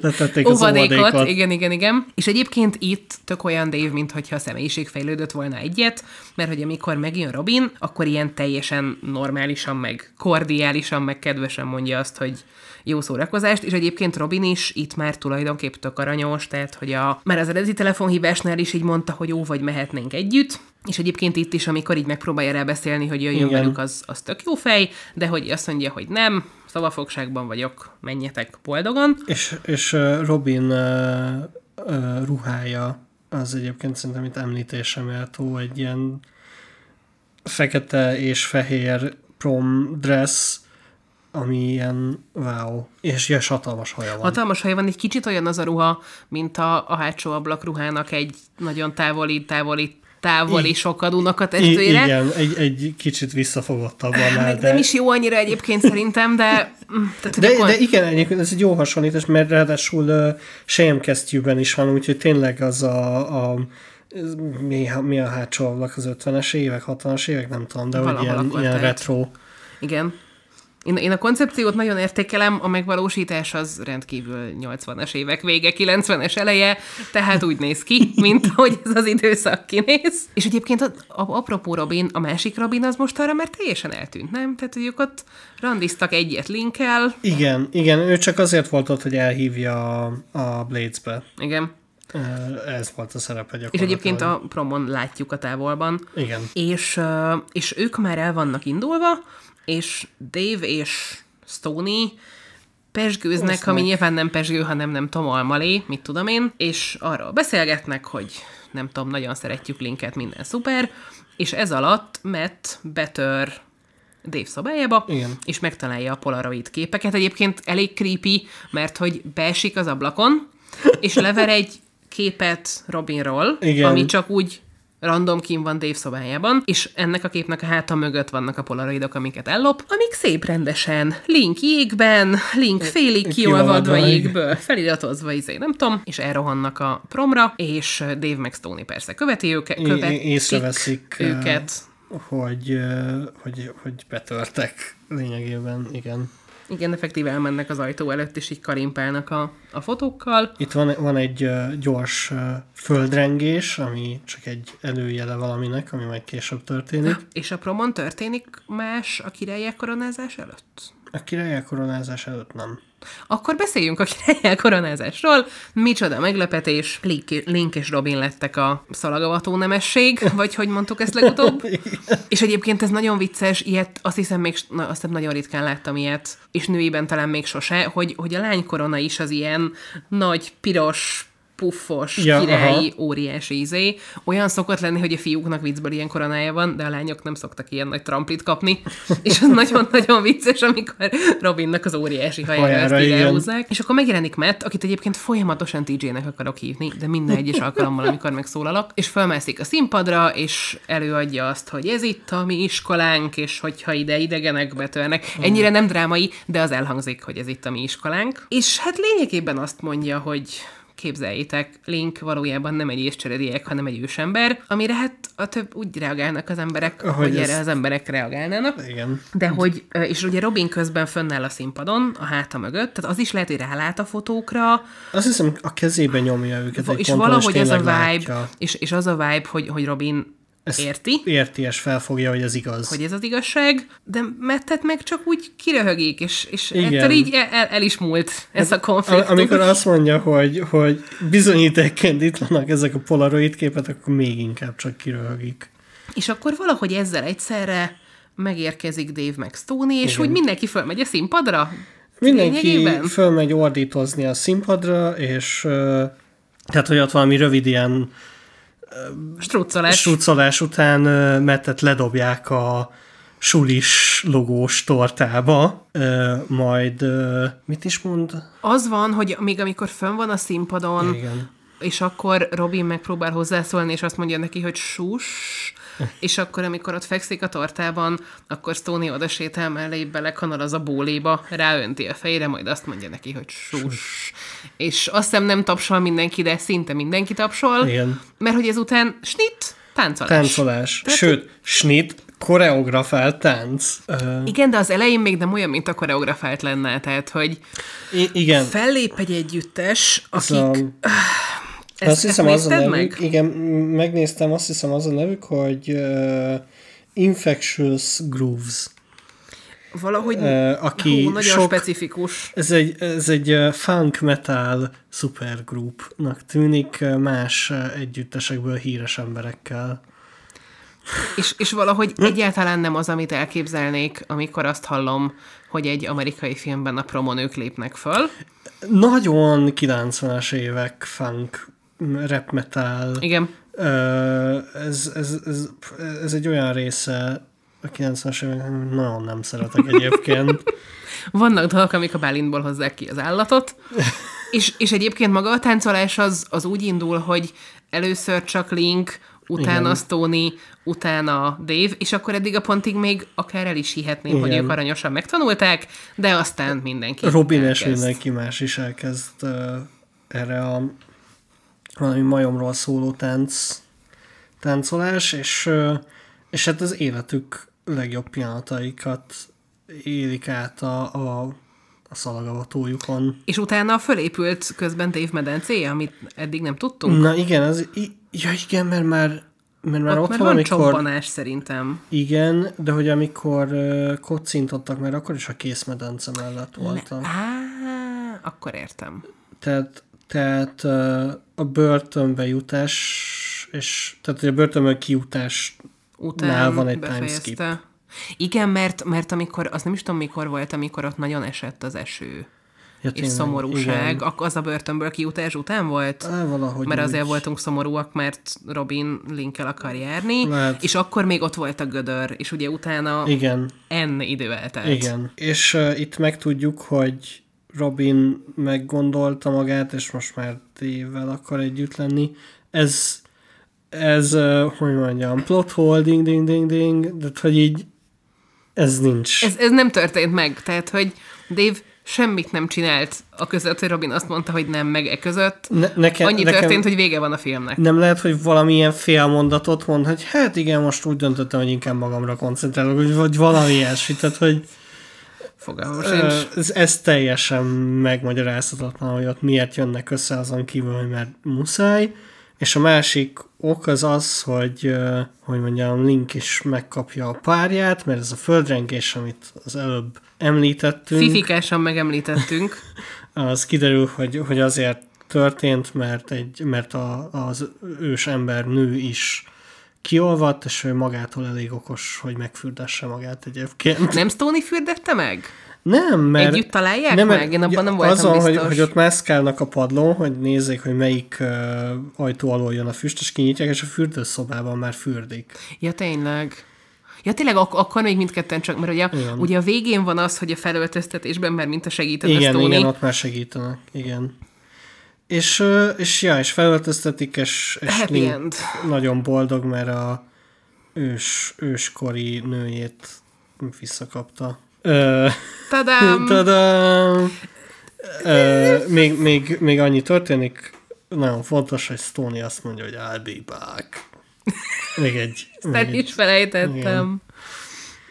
Letették az óvadékot. Igen, igen, igen. És egyébként itt tök olyan Dave, mint hogyha a személyiség fejlődött volna egyet, mert hogy amikor megjön Robin, akkor ilyen teljesen normálisan, meg kordiálisan, meg kedvesen mondja azt, hogy jó szórakozást, és egyébként Robin is itt már tulajdonképp tök aranyos, tehát hogy a, már az eredeti telefonhívásnál is így mondta, hogy jó, vagy mehetnénk együtt, és egyébként itt is, amikor így megpróbálja rá beszélni, hogy jöjjön Igen. velük, az, az tök jó fej, de hogy azt mondja, hogy nem, szavafogságban vagyok, menjetek boldogan. És, és Robin uh, uh, ruhája az egyébként szerintem itt említésre méltó, egy ilyen fekete és fehér prom dress, ami ilyen wow. És ilyen hatalmas haja van. Hatalmas haja van, egy kicsit olyan az a ruha, mint a, a hátsó ablak ruhának egy nagyon távoli, távoli távoli sokadúnak a testvére. Igen, egy, egy kicsit visszafogottabb van De... Nem is jó annyira egyébként szerintem, de... Mm, tehát, de, akkor... de igen, egyébként ez egy jó hasonlítás, mert ráadásul uh, sejemkesztyűben is van, úgyhogy tényleg az a, a mi, mi a hátsó ablak az 50-es évek, 60-as évek, nem tudom, de hogy ilyen, ilyen retro. Igen. Én, én a koncepciót nagyon értékelem, a megvalósítás az rendkívül 80-as évek vége, 90-es eleje, tehát úgy néz ki, mint hogy ez az időszak kinéz. És egyébként a, a, apropó Robin, a másik Robin az most arra már teljesen eltűnt, nem? Tehát, hogy ők ott randiztak egyet linkel. Igen, igen, ő csak azért volt ott, hogy elhívja a, a Blades-be. Igen. Ez volt a szerepe És gyakorlatilag. egyébként a promon látjuk a távolban. Igen. És, és ők már el vannak indulva, és Dave és Stoney pesgőznek, Azt ami nyilván nem pesgő, hanem nem tudom, almalé, mit tudom én, és arról beszélgetnek, hogy nem tudom, nagyon szeretjük Linket, minden szuper, és ez alatt Matt betör Dave szobájába, Igen. és megtalálja a polaroid képeket. Egyébként elég creepy, mert hogy beesik az ablakon, és lever egy képet Robinról, Igen. ami csak úgy random kim van Dave szobájában, és ennek a képnek a háta mögött vannak a polaroidok, amiket ellop, amik szép rendesen Link jégben, Link félig kiolvadva jégből, feliratozva, izé, nem tudom, és elrohannak a promra, és Dave meg Stoney persze követi őket, követik észreveszik, őket. hogy, hogy, hogy betörtek lényegében, igen. Igen, effektíve elmennek az ajtó előtt, és így karimpálnak a, a fotókkal. Itt van, van egy gyors ö, földrengés, ami csak egy előjele valaminek, ami majd később történik. És a promon történik más a királyák koronázás előtt? A királyák koronázás előtt nem. Akkor beszéljünk a királyák koronázásról. Micsoda meglepetés. Link, Link és Robin lettek a szalagavató nemesség, vagy hogy mondtuk ezt legutóbb. és egyébként ez nagyon vicces, ilyet azt hiszem még, na, azt hiszem nagyon ritkán láttam ilyet, és nőiben talán még sose, hogy, hogy a lány korona is az ilyen nagy, piros, puffos, Ja, királyi, aha. óriási izé. Olyan szokott lenni, hogy a fiúknak viccből ilyen koronája van, de a lányok nem szoktak ilyen nagy tramplit kapni. És az nagyon-nagyon vicces, amikor Robinnak az óriási hajára ezt Hajára, így igen. elhúzzák. És akkor megjelenik Matt, akit egyébként folyamatosan TJ-nek akarok hívni, de minden egyes alkalommal, amikor megszólalok, és fölmászik a színpadra, és előadja azt, hogy ez itt a mi iskolánk, és hogyha ide idegenek betörnek. Ennyire nem drámai, de az elhangzik, hogy ez itt a mi iskolánk. És hát lényegében azt mondja, hogy képzeljétek, Link valójában nem egy észcserediek, hanem egy ősember, amire hát a több úgy reagálnak az emberek, Ahogy hogy ez- erre az emberek reagálnának. Igen. De hogy, és ugye Robin közben fönnáll a színpadon, a háta mögött, tehát az is lehet, hogy rálát a fotókra, Azt hiszem, a kezébe nyomja őket és valahogy ez a vibe, látja. és, és az a vibe, hogy, hogy Robin Ezt érti, Érti, és felfogja, hogy ez igaz. hogy ez az igazság, de Mettet meg csak úgy kiröhögik, és, és Igen. ettől így el, el, is múlt ez a konfliktus. Am- Amikor azt mondja, hogy, hogy bizonyítékként itt vannak ezek a polaroid képek, akkor még inkább csak kiröhögik. És akkor valahogy ezzel egyszerre megérkezik Dave meg Stoney, és úgy mindenki fölmegy a színpadra? Mindenki Lényegében? fölmegy ordítozni a színpadra, és tehát, hogy ott valami rövid ilyen Struccolás. struccolás után Mettet ledobják a sulis logós tortába, majd mit is mond? Az van, hogy még amikor fönn van a színpadon, Igen. és akkor Robin megpróbál hozzászólni, és azt mondja neki, hogy sus, és akkor, amikor ott fekszik a tortában, akkor Stoney oda sétál mellé, belekanal az a bóléba, ráönti a fejére, majd azt mondja neki, hogy sus. És azt hiszem nem tapsol mindenki, de szinte mindenki tapsol, Igen. mert hogy ezután snit, táncolás. Táncolás. Sőt, snit, koreografált tánc. Igen, de az elején még nem olyan, mint a koreografált lenne, tehát, hogy i- igen. fellép egy együttes, Ez akik... a, Ezt, azt hiszem az a nevük, meg? igen, megnéztem, azt hiszem az a nevük, hogy uh, Infectious Grooves. Valahogy Ö, aki hú, nagyon sok- specifikus. Ez egy, ez egy funk metal supergroupnak tűnik, más együttesekből híres emberekkel. És, és valahogy egyáltalán nem az, amit elképzelnék, amikor azt hallom, hogy egy amerikai filmben a promonők lépnek föl. Nagyon 90-es évek funk, rap metal. Igen. Ez, ez, ez, ez egy olyan része a 90-es évek, amit nagyon nem szeretek egyébként. Vannak dolgok, amik a Bálintból hozzák ki az állatot. És, és egyébként maga a táncolás az, az úgy indul, hogy először csak Link, utána Igen. Stoney, utána Dave, és akkor eddig a pontig még akár el is hihetném, hogy Igen. ők aranyosan megtanulták, de aztán mindenki Robin és elkezd. mindenki más is elkezd uh, erre a valami majomról szóló tánc, táncolás, és, és hát az életük legjobb pillanataikat élik át a, a, a szalagavatójukon. És utána fölépült közben Dave medencéje, amit eddig nem tudtunk. Na igen, az, i- ja igen, mert már, mert már Ott ott, már van, van amikor... csobbanás szerintem. Igen, de hogy amikor uh, kocintottak, mert akkor is a készmedence mellett voltam. Á, akkor értem. Tehát, tehát a börtönbe jutás, és tehát a börtönből kijutás Után van egy befejezte. timeskip. Igen, mert, mert amikor, az nem is tudom mikor volt, amikor ott nagyon esett az eső. ja, És szomorúság, Igen. az a börtönből kijutás után volt? Á, valahogy mert azért úgy. voltunk szomorúak, mert Robin Linkkel akar járni, Lehet. és akkor még ott volt a gödör, és ugye utána Igen, N idő eltelt. igen. És uh, itt megtudjuk, hogy Robin meggondolta magát, és most már tével akar együtt lenni. Ez, ez hogy mondjam, plot hole, ding, ding, ding, ding, de hogy így ez nincs. Ez, ez nem történt meg, tehát, hogy Dave semmit nem csinált a között, hogy Robin azt mondta, hogy nem, meg e között. Ne, nekem, Annyi nekem történt, hogy vége van a filmnek. nem lehet, hogy valamilyen félmondatot mond, hogy hát igen, most úgy döntöttem, hogy inkább magamra koncentrálok, vagy- vagy valami ilyesmi, tehát hogy Fogalmam sincs. ez, ez teljesen megmagyarázhatatlan, hogy ott miért jönnek össze azon kívül, hogy mert muszáj, és a másik ok az az, hogy, hogy mondjam, Link is megkapja a párját, mert ez a földrengés, amit az előbb említettünk, Fifikásan megemlítettünk. az kiderül, hogy, hogy azért történt, mert, egy, mert a, az ős ember nő is kiolvadt, és ő magától elég okos, hogy megfürdesse magát egyébként. Nem Stoney fürdette meg? Nem, mert... Együtt találják meg? Én abban nem voltam azon, biztos. Hogy, hogy ott mászkálnak a padlón, hogy nézzék, hogy melyik uh, ajtó alól jön a füst, és kinyitják, és a fürdőszobában már fürdik. Ja, tényleg. Ja, tényleg, ak- akkor még mindketten csak, mert ugye, Igen. ugye a végén van az, hogy a felöltöztetésben már mint a segített a Igen, Stoney. igen, ott már segítenek, igen. És, és ja, és felöltöztetik, és, és Happy Link end. nagyon boldog, mert a ős, őskori nőjét visszakapta. Ö, Tadám! Tadám! Ö, még, még, még annyi történik, nagyon fontos, hogy Stoney azt mondja, hogy I'll be back. Még egy. Nem még is felejtettem. Igen.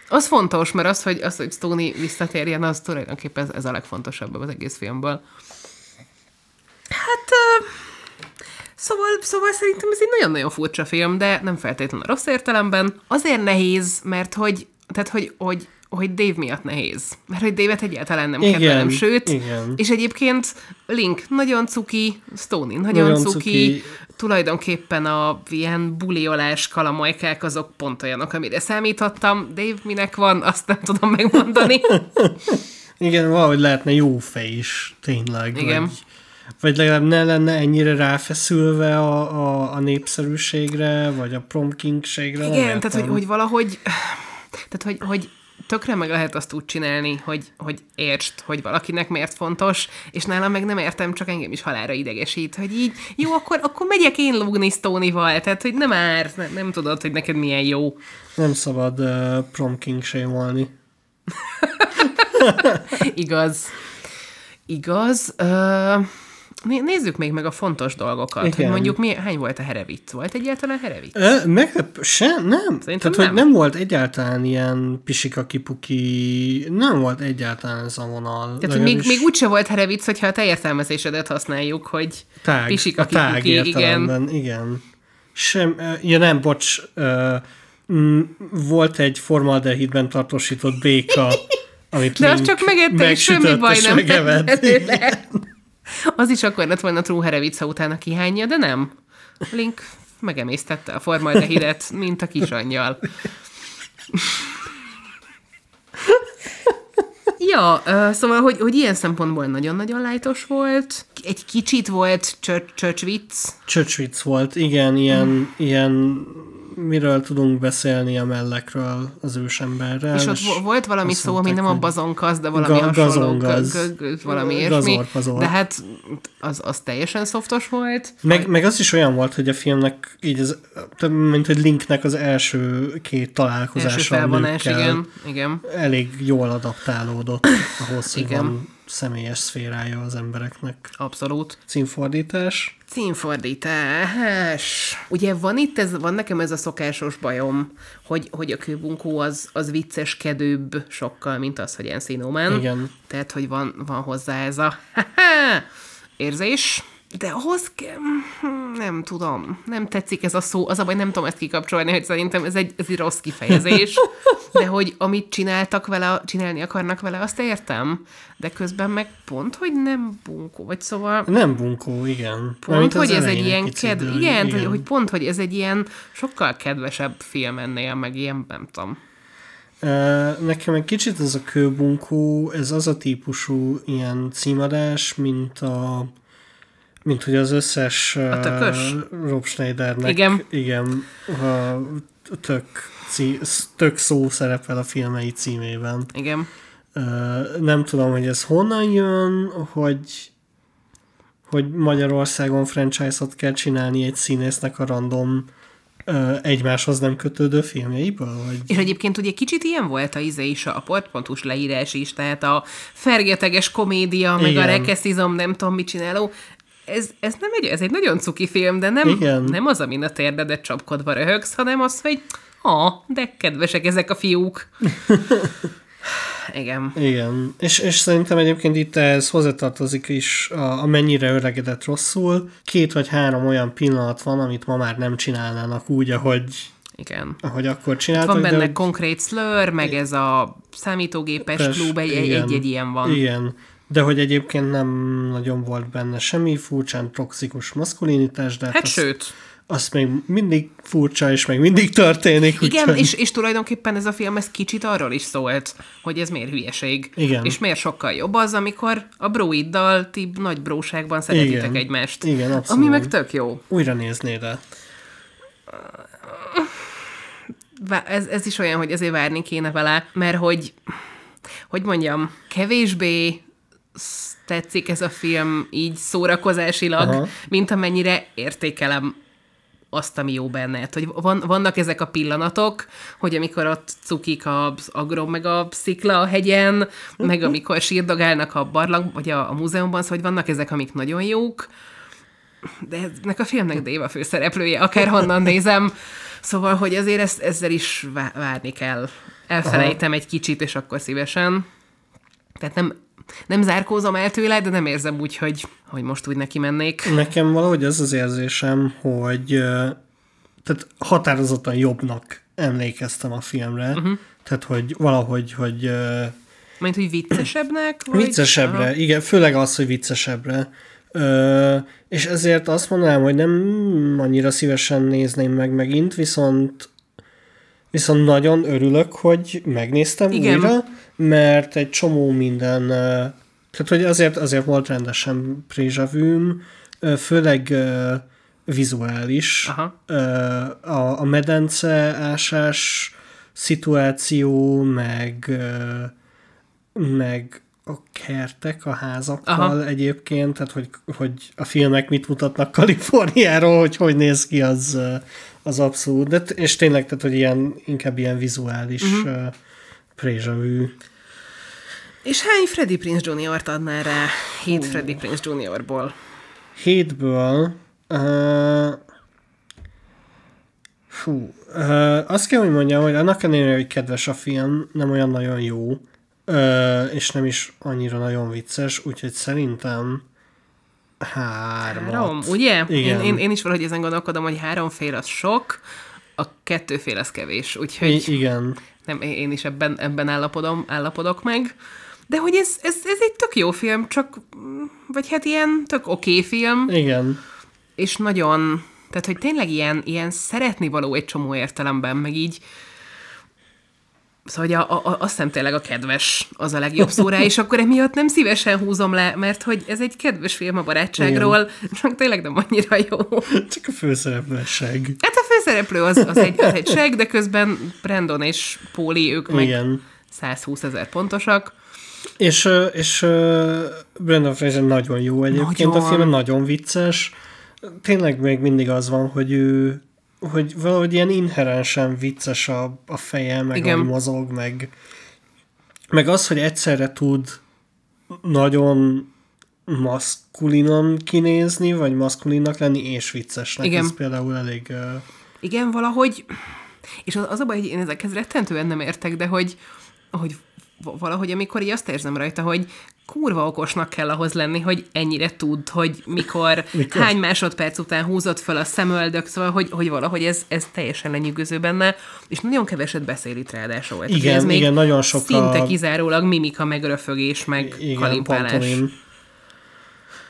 Az fontos, mert az, hogy, az, hogy Stoney visszatérjen, az tulajdonképpen ez, ez a legfontosabb az egész filmből. Hát, uh, szóval, szóval szerintem ez egy nagyon-nagyon furcsa film, de nem feltétlenül rossz értelemben. Azért nehéz, mert hogy, tehát hogy, hogy hogy Dave miatt nehéz. Mert hogy Dave-et egyáltalán nem Igen, kedvelem, sőt, igen. és egyébként Link nagyon cuki, Stoney nagyon, Nagyon cuki, cuki. tulajdonképpen a ilyen buliolás kalamajkák azok pont olyanok, amire számítottam. Dave minek van, azt nem tudom megmondani. Igen, valahogy lehetne jó fej is, tényleg. Igen. Vagy, vagy legalább ne lenne ennyire ráfeszülve a, a, a népszerűségre, vagy a promkingségre. Igen, tehát hogy, hogy valahogy, tehát hogy, hogy tökre meg lehet azt úgy csinálni, hogy, hogy értsd, hogy valakinek miért fontos, és nálam meg nem értem, csak engem is halára idegesít, hogy így, jó, akkor, akkor megyek én lúgni Stoney-val, tehát hogy nem már, nem, nem tudod, hogy neked milyen jó. Nem szabad uh, promking sémolni. Igaz. Igaz. Né- nézzük még meg a fontos dolgokat, Igen. hogy mondjuk mi, hány volt a herevic? Volt egyáltalán herevic? Ö, meglep, sem, nem. Szerintem Tehát, hogy nem. nem volt egyáltalán ilyen pisika-kipuki, nem volt egyáltalán ez a vonal. Tehát, hogy még, még úgyse volt herevic, hogyha a te értelmezésedet használjuk, hogy tág, pisika a tág kipuki, igen. igen. Sem, ja nem, bocs, ö, mm, volt egy formaldehidben tartósított béka, amit De az Link csak megette, és semmi baj nem megevett. Az is akkor lett volna true ha utána kihányja, de nem. Link megemésztette a formaldehidet, mint a kisangyal. Ja, szóval, hogy, hogy ilyen szempontból nagyon-nagyon lájtos volt. Egy kicsit volt church, church vicc. Volt, igen, ilyen, ilyen miről tudunk beszélni a mellekről az ősemberrel. És ott vo- volt valami szó, ami nem a hogy bazonkasz, de valami Ga- hasonló. gazongaz. g- g- g- valami ilyesmi. De hát az, az teljesen szoftos volt. Meg, meg az is olyan volt, hogy a filmnek így az, mint hogy Linknek az első két találkozása Első felvonás, igen. igen. elég jól adaptálódott ahhoz, hogy Igen. van személyes szférája az embereknek. Abszolút. Címfordítás. Címfordítás. Ugye van itt, ez, van nekem ez a szokásos bajom, hogy, hogy a kőbunkó az, az vicceskedőbb sokkal, mint az, hogy Encino Man. Igen. Tehát, hogy van, van hozzá ez a érzés. De ahhoz kell, hm, nem tudom, nem tetszik ez a szó, az a baj, nem tudom ezt kikapcsolni, hogy szerintem ez egy, ez egy rossz kifejezés, de hogy amit csináltak vele, csinálni akarnak vele, azt értem, de közben meg pont, hogy nem bunkó, vagy szóval Nem bunkó, igen. pont, Mármint hogy ez egy ilyen kedv, de- igen, Hogy, hogy pont, hogy ez egy ilyen sokkal kedvesebb film ennél, meg ilyen, nem tudom. Nekem egy kicsit ez a kőbunkó, ez az a típusú ilyen címadás, mint a mint hogy az összes A tökös? uh, Rob Schneidernek Igen. igen a tök, cí, tök szó szerepel a filmei címében. Igen. Nem tudom, hogy ez honnan jön, hogy hogy Magyarországon franchise-ot kell csinálni egy színésznek a random ö, egymáshoz nem kötődő filmjeiből? Vagy... És egyébként ugye kicsit ilyen volt a izé is, a portpontus leírás is, tehát a fergeteges komédia, meg Igen. a rekeszizom, nem tudom mit csináló. Ez, ez nem egy, ez egy nagyon cuki film, de nem, Igen. nem az, amin a térdedet csapkodva röhögsz, hanem az, hogy ah, de kedvesek ezek a fiúk. Igen. Igen, és, és szerintem egyébként itt ehhez hozzátartozik is, a, a mennyire öregedett rosszul. Két vagy három olyan pillanat van, amit ma már nem csinálnának úgy, ahogy, Igen. ahogy akkor csináltak. Van benne de, konkrét slur, meg ez a számítógépes Pes- klub, egy, egy, egy ilyen van. Igen, de hogy egyébként nem nagyon volt benne semmi furcsán toxikus maszkulinitás, de Hát azt, sőt, azt még mindig furcsa, és még mindig történik. Igen, úgyhogy- és, és tulajdonképpen ez a film ez kicsit arról is szólt, hogy ez miért hülyeség. Igen. És miért sokkal jobb az, amikor a bróiddal ti nagy bróságban szeretitek Igen. egymást. Igen, abszolút. Ami meg tök jó. Újra néznéd -e? Vá- Ez, ez is olyan, hogy ezért várni kéne vele, mert hogy, hogy mondjam, kevésbé tetszik ez a film így szórakozásilag, Aha. mint amennyire értékelem azt, ami jó benne. Hát, hogy van, vannak ezek a pillanatok, hogy amikor ott cukik az agrom, meg a szikla a hegyen, meg amikor sírdogálnak a barlang, vagy a, a múzeumban, szóval hogy vannak ezek, amik nagyon jók, de ennek a filmnek Dave a főszereplője, akárhonnan nézem. Szóval, hogy azért ezt, ezzel is vá- várni kell. Elfelejtem egy kicsit, és akkor szívesen. Tehát nem, nem zárkózom el tőle, de nem érzem úgy, hogy, hogy most úgy neki mennék. Nekem valahogy az az érzésem, hogy tehát határozottan jobbnak emlékeztem a filmre. Uh-huh. Tehát, hogy valahogy, hogy Mint, hogy viccesebbnek? Vagy? viccesebbre, Aha. igen, főleg az, hogy viccesebbre. Ö, és ezért azt mondanám, hogy nem annyira szívesen nézném meg megint, viszont viszont nagyon örülök, hogy megnéztem Igen. újra, mert egy csomó minden, tehát hogy azért, azért volt rendesen prézsavűm, főleg vizuális. Aha. A, a medence ásás szituáció, meg meg a kertek a házakkal Aha. Egyébként, tehát hogy, hogy a filmek mit mutatnak Kaliforniáról, hogy hogy néz ki, az, az abszolút. De, és tényleg, tehát, hogy ilyen, inkább ilyen vizuális Mhm. uh-huh. prézsavű. És hány Freddie Prince Jr.-t adnál rá? Hét Freddie Prince Jr.-ból. Hétből uh, fú, uh, azt kell, hogy mondjam, hogy annak ellenére, hogy kedves a film, nem olyan nagyon jó, uh, és nem is annyira nagyon vicces, úgyhogy szerintem hármat. Három, ugye? Igen. Én, én, én is valahogy ezen gondolkodom, hogy három fél az sok, a kettő fél az kevés, úgyhogy I- igen. nem, én is ebben, ebben állapodom, állapodok meg. De hogy ez, ez, ez egy tök jó film, csak, vagy hát ilyen tök oké okay film, Igen. és nagyon, tehát hogy tényleg ilyen, ilyen szeretni való egy csomó értelemben, meg így, Szóval hogy a, a, azt hiszem tényleg a kedves az a legjobb szó rá, és akkor emiatt nem szívesen húzom le, mert hogy ez egy kedves film a barátságról, csak tényleg nem annyira jó. Csak a főszereplő seg. Hát a főszereplő az, az, egy, az egy seg, de közben Brandon és Póli, ők meg Igen. 120 ezer pontosak. És, és ö, Brendan Fraser nagyon jó egyébként Nagyon. a film, nagyon vicces. Tényleg még mindig az van, hogy ő hogy valahogy ilyen inherensen vicces a, a feje, meg Igen. ahogy mozog, meg, meg az, hogy egyszerre tud nagyon maszkulinon kinézni, vagy maszkulinnak lenni, és viccesnek. Igen. Ez például elég... Uh, Igen, valahogy, és az, az a baj, hogy én ezekhez rettentően nem értek, de hogy, hogy valahogy amikor így azt érzem rajta, hogy kurva okosnak kell ahhoz lenni, hogy ennyire tud, hogy mikor, Mikor? hány másodperc után húzott fel a szemöldök, szóval, hogy, hogy valahogy ez, ez teljesen lenyűgöző benne, és nagyon keveset beszél itt ráadásul. Tehát, Igen, ez még igen, nagyon sok Szinte a- kizárólag mimika, meg röfögés, meg igen, kalimpálás. pantomim.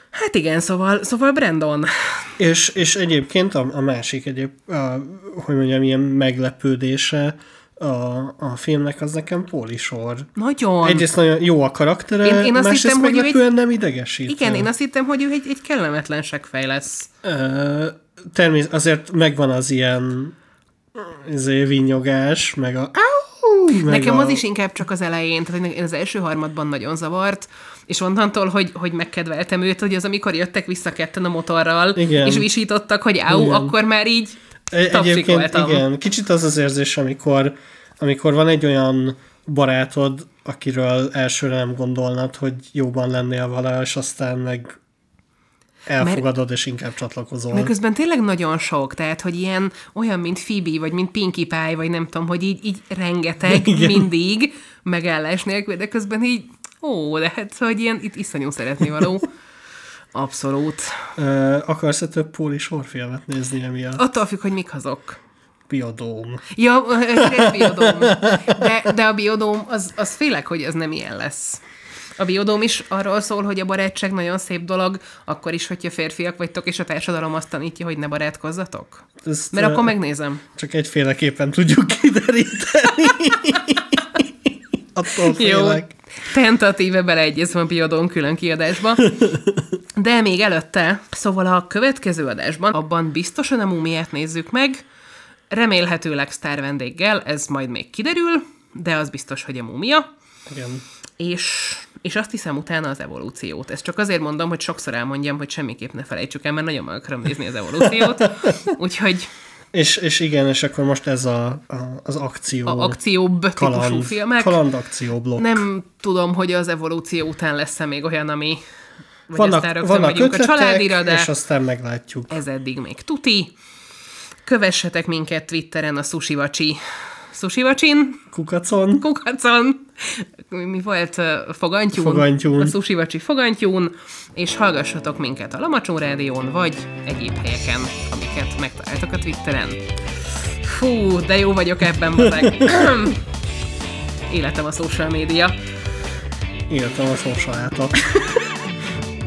Hát igen, szóval, szóval Brandon. És, és egyébként a, a másik egyéb, a, hogy mondjam, ilyen meglepődése a, a filmnek az nekem Póli sor. Nagyon. Egyrészt nagyon jó a karaktere, Én- én azt másrészt hittem, hogy ő egy- meglepően nem idegesít. Igen, én azt hittem, hogy ő egy, egy kellemetlen segfej lesz. Természetesen azért megvan az ilyen vinyogás, meg a Nekem a, az is inkább csak az elején, tehát hogy én az első harmadban nagyon zavart, és onnantól, hogy, hogy megkedveltem őt, hogy az amikor jöttek vissza ketten a motorral, Igen. és visítottak, hogy áú, Igen. akkor már így Egyébként igen, kicsit az az érzés, amikor, amikor van egy olyan barátod, akiről elsőre nem gondolnad, hogy jóban lennél vele, és aztán meg elfogadod, és inkább csatlakozol. Mert közben tényleg nagyon sok, tehát, hogy ilyen olyan, mint Phoebe, vagy mint Pinkie Pie, vagy nem tudom, hogy így, így rengeteg, Igen. mindig, megállás nélkül, de közben így, ó, de hát, hogy ilyen itt iszonyú szeretni való. Abszolút. Ö, akarsz-e több Póli sorfilmet nézni emiatt? Attól függ, hogy mik azok. Biodóm. Ja, egy biodóm. De, de a biodóm, az, az félek, hogy az nem ilyen lesz. A biodóm is arról szól, hogy a barátság nagyon szép dolog, akkor is, hogyha férfiak vagytok, és a társadalom azt tanítja, hogy ne barátkozzatok. Ezt, Mert akkor megnézem. Csak egyféleképpen tudjuk kideríteni. Attól Jó. félek. Tentatíve beleegyezve a biodóm külön kiadásba. De még előtte, szóval a következő adásban, abban biztosan a mumiát nézzük meg, remélhetőleg sztár vendéggel, ez majd még kiderül, de az biztos, hogy a mumia. Igen. és, és azt hiszem utána az evolúciót. Ezt csak azért mondom, hogy sokszor elmondjam, hogy semmiképp ne felejtsük el, mert nagyon meg akarom nézni az evolúciót. Úgyhogy És, és igen, és akkor most ez a, a, az akció. a akcióbb típusú kaland, filmek. kaland akcióblokk. Nem tudom, hogy az evolúció után lesz-e még olyan, ami vagy vannak aztán rögtön vannak megyünk a ötletek, családira, de és aztán meglátjuk. ez eddig még tuti. Kövessetek minket Twitteren a Sushi Vacsi Sushi Vacsin, Kukacon. kukacon, mi volt fogantyún, Fogantyún. a Sushi Vacsi fogantyún, és hallgassatok minket a Lamacsó Rádión, vagy egyéb helyeken, amiket megtaláltok a Twitteren. Fú, de jó vagyok ebben, bazeg. Életem a social média. Írtam a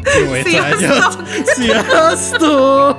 szósajátot. Jó Sziasztok! étvágyat! Sziasztok!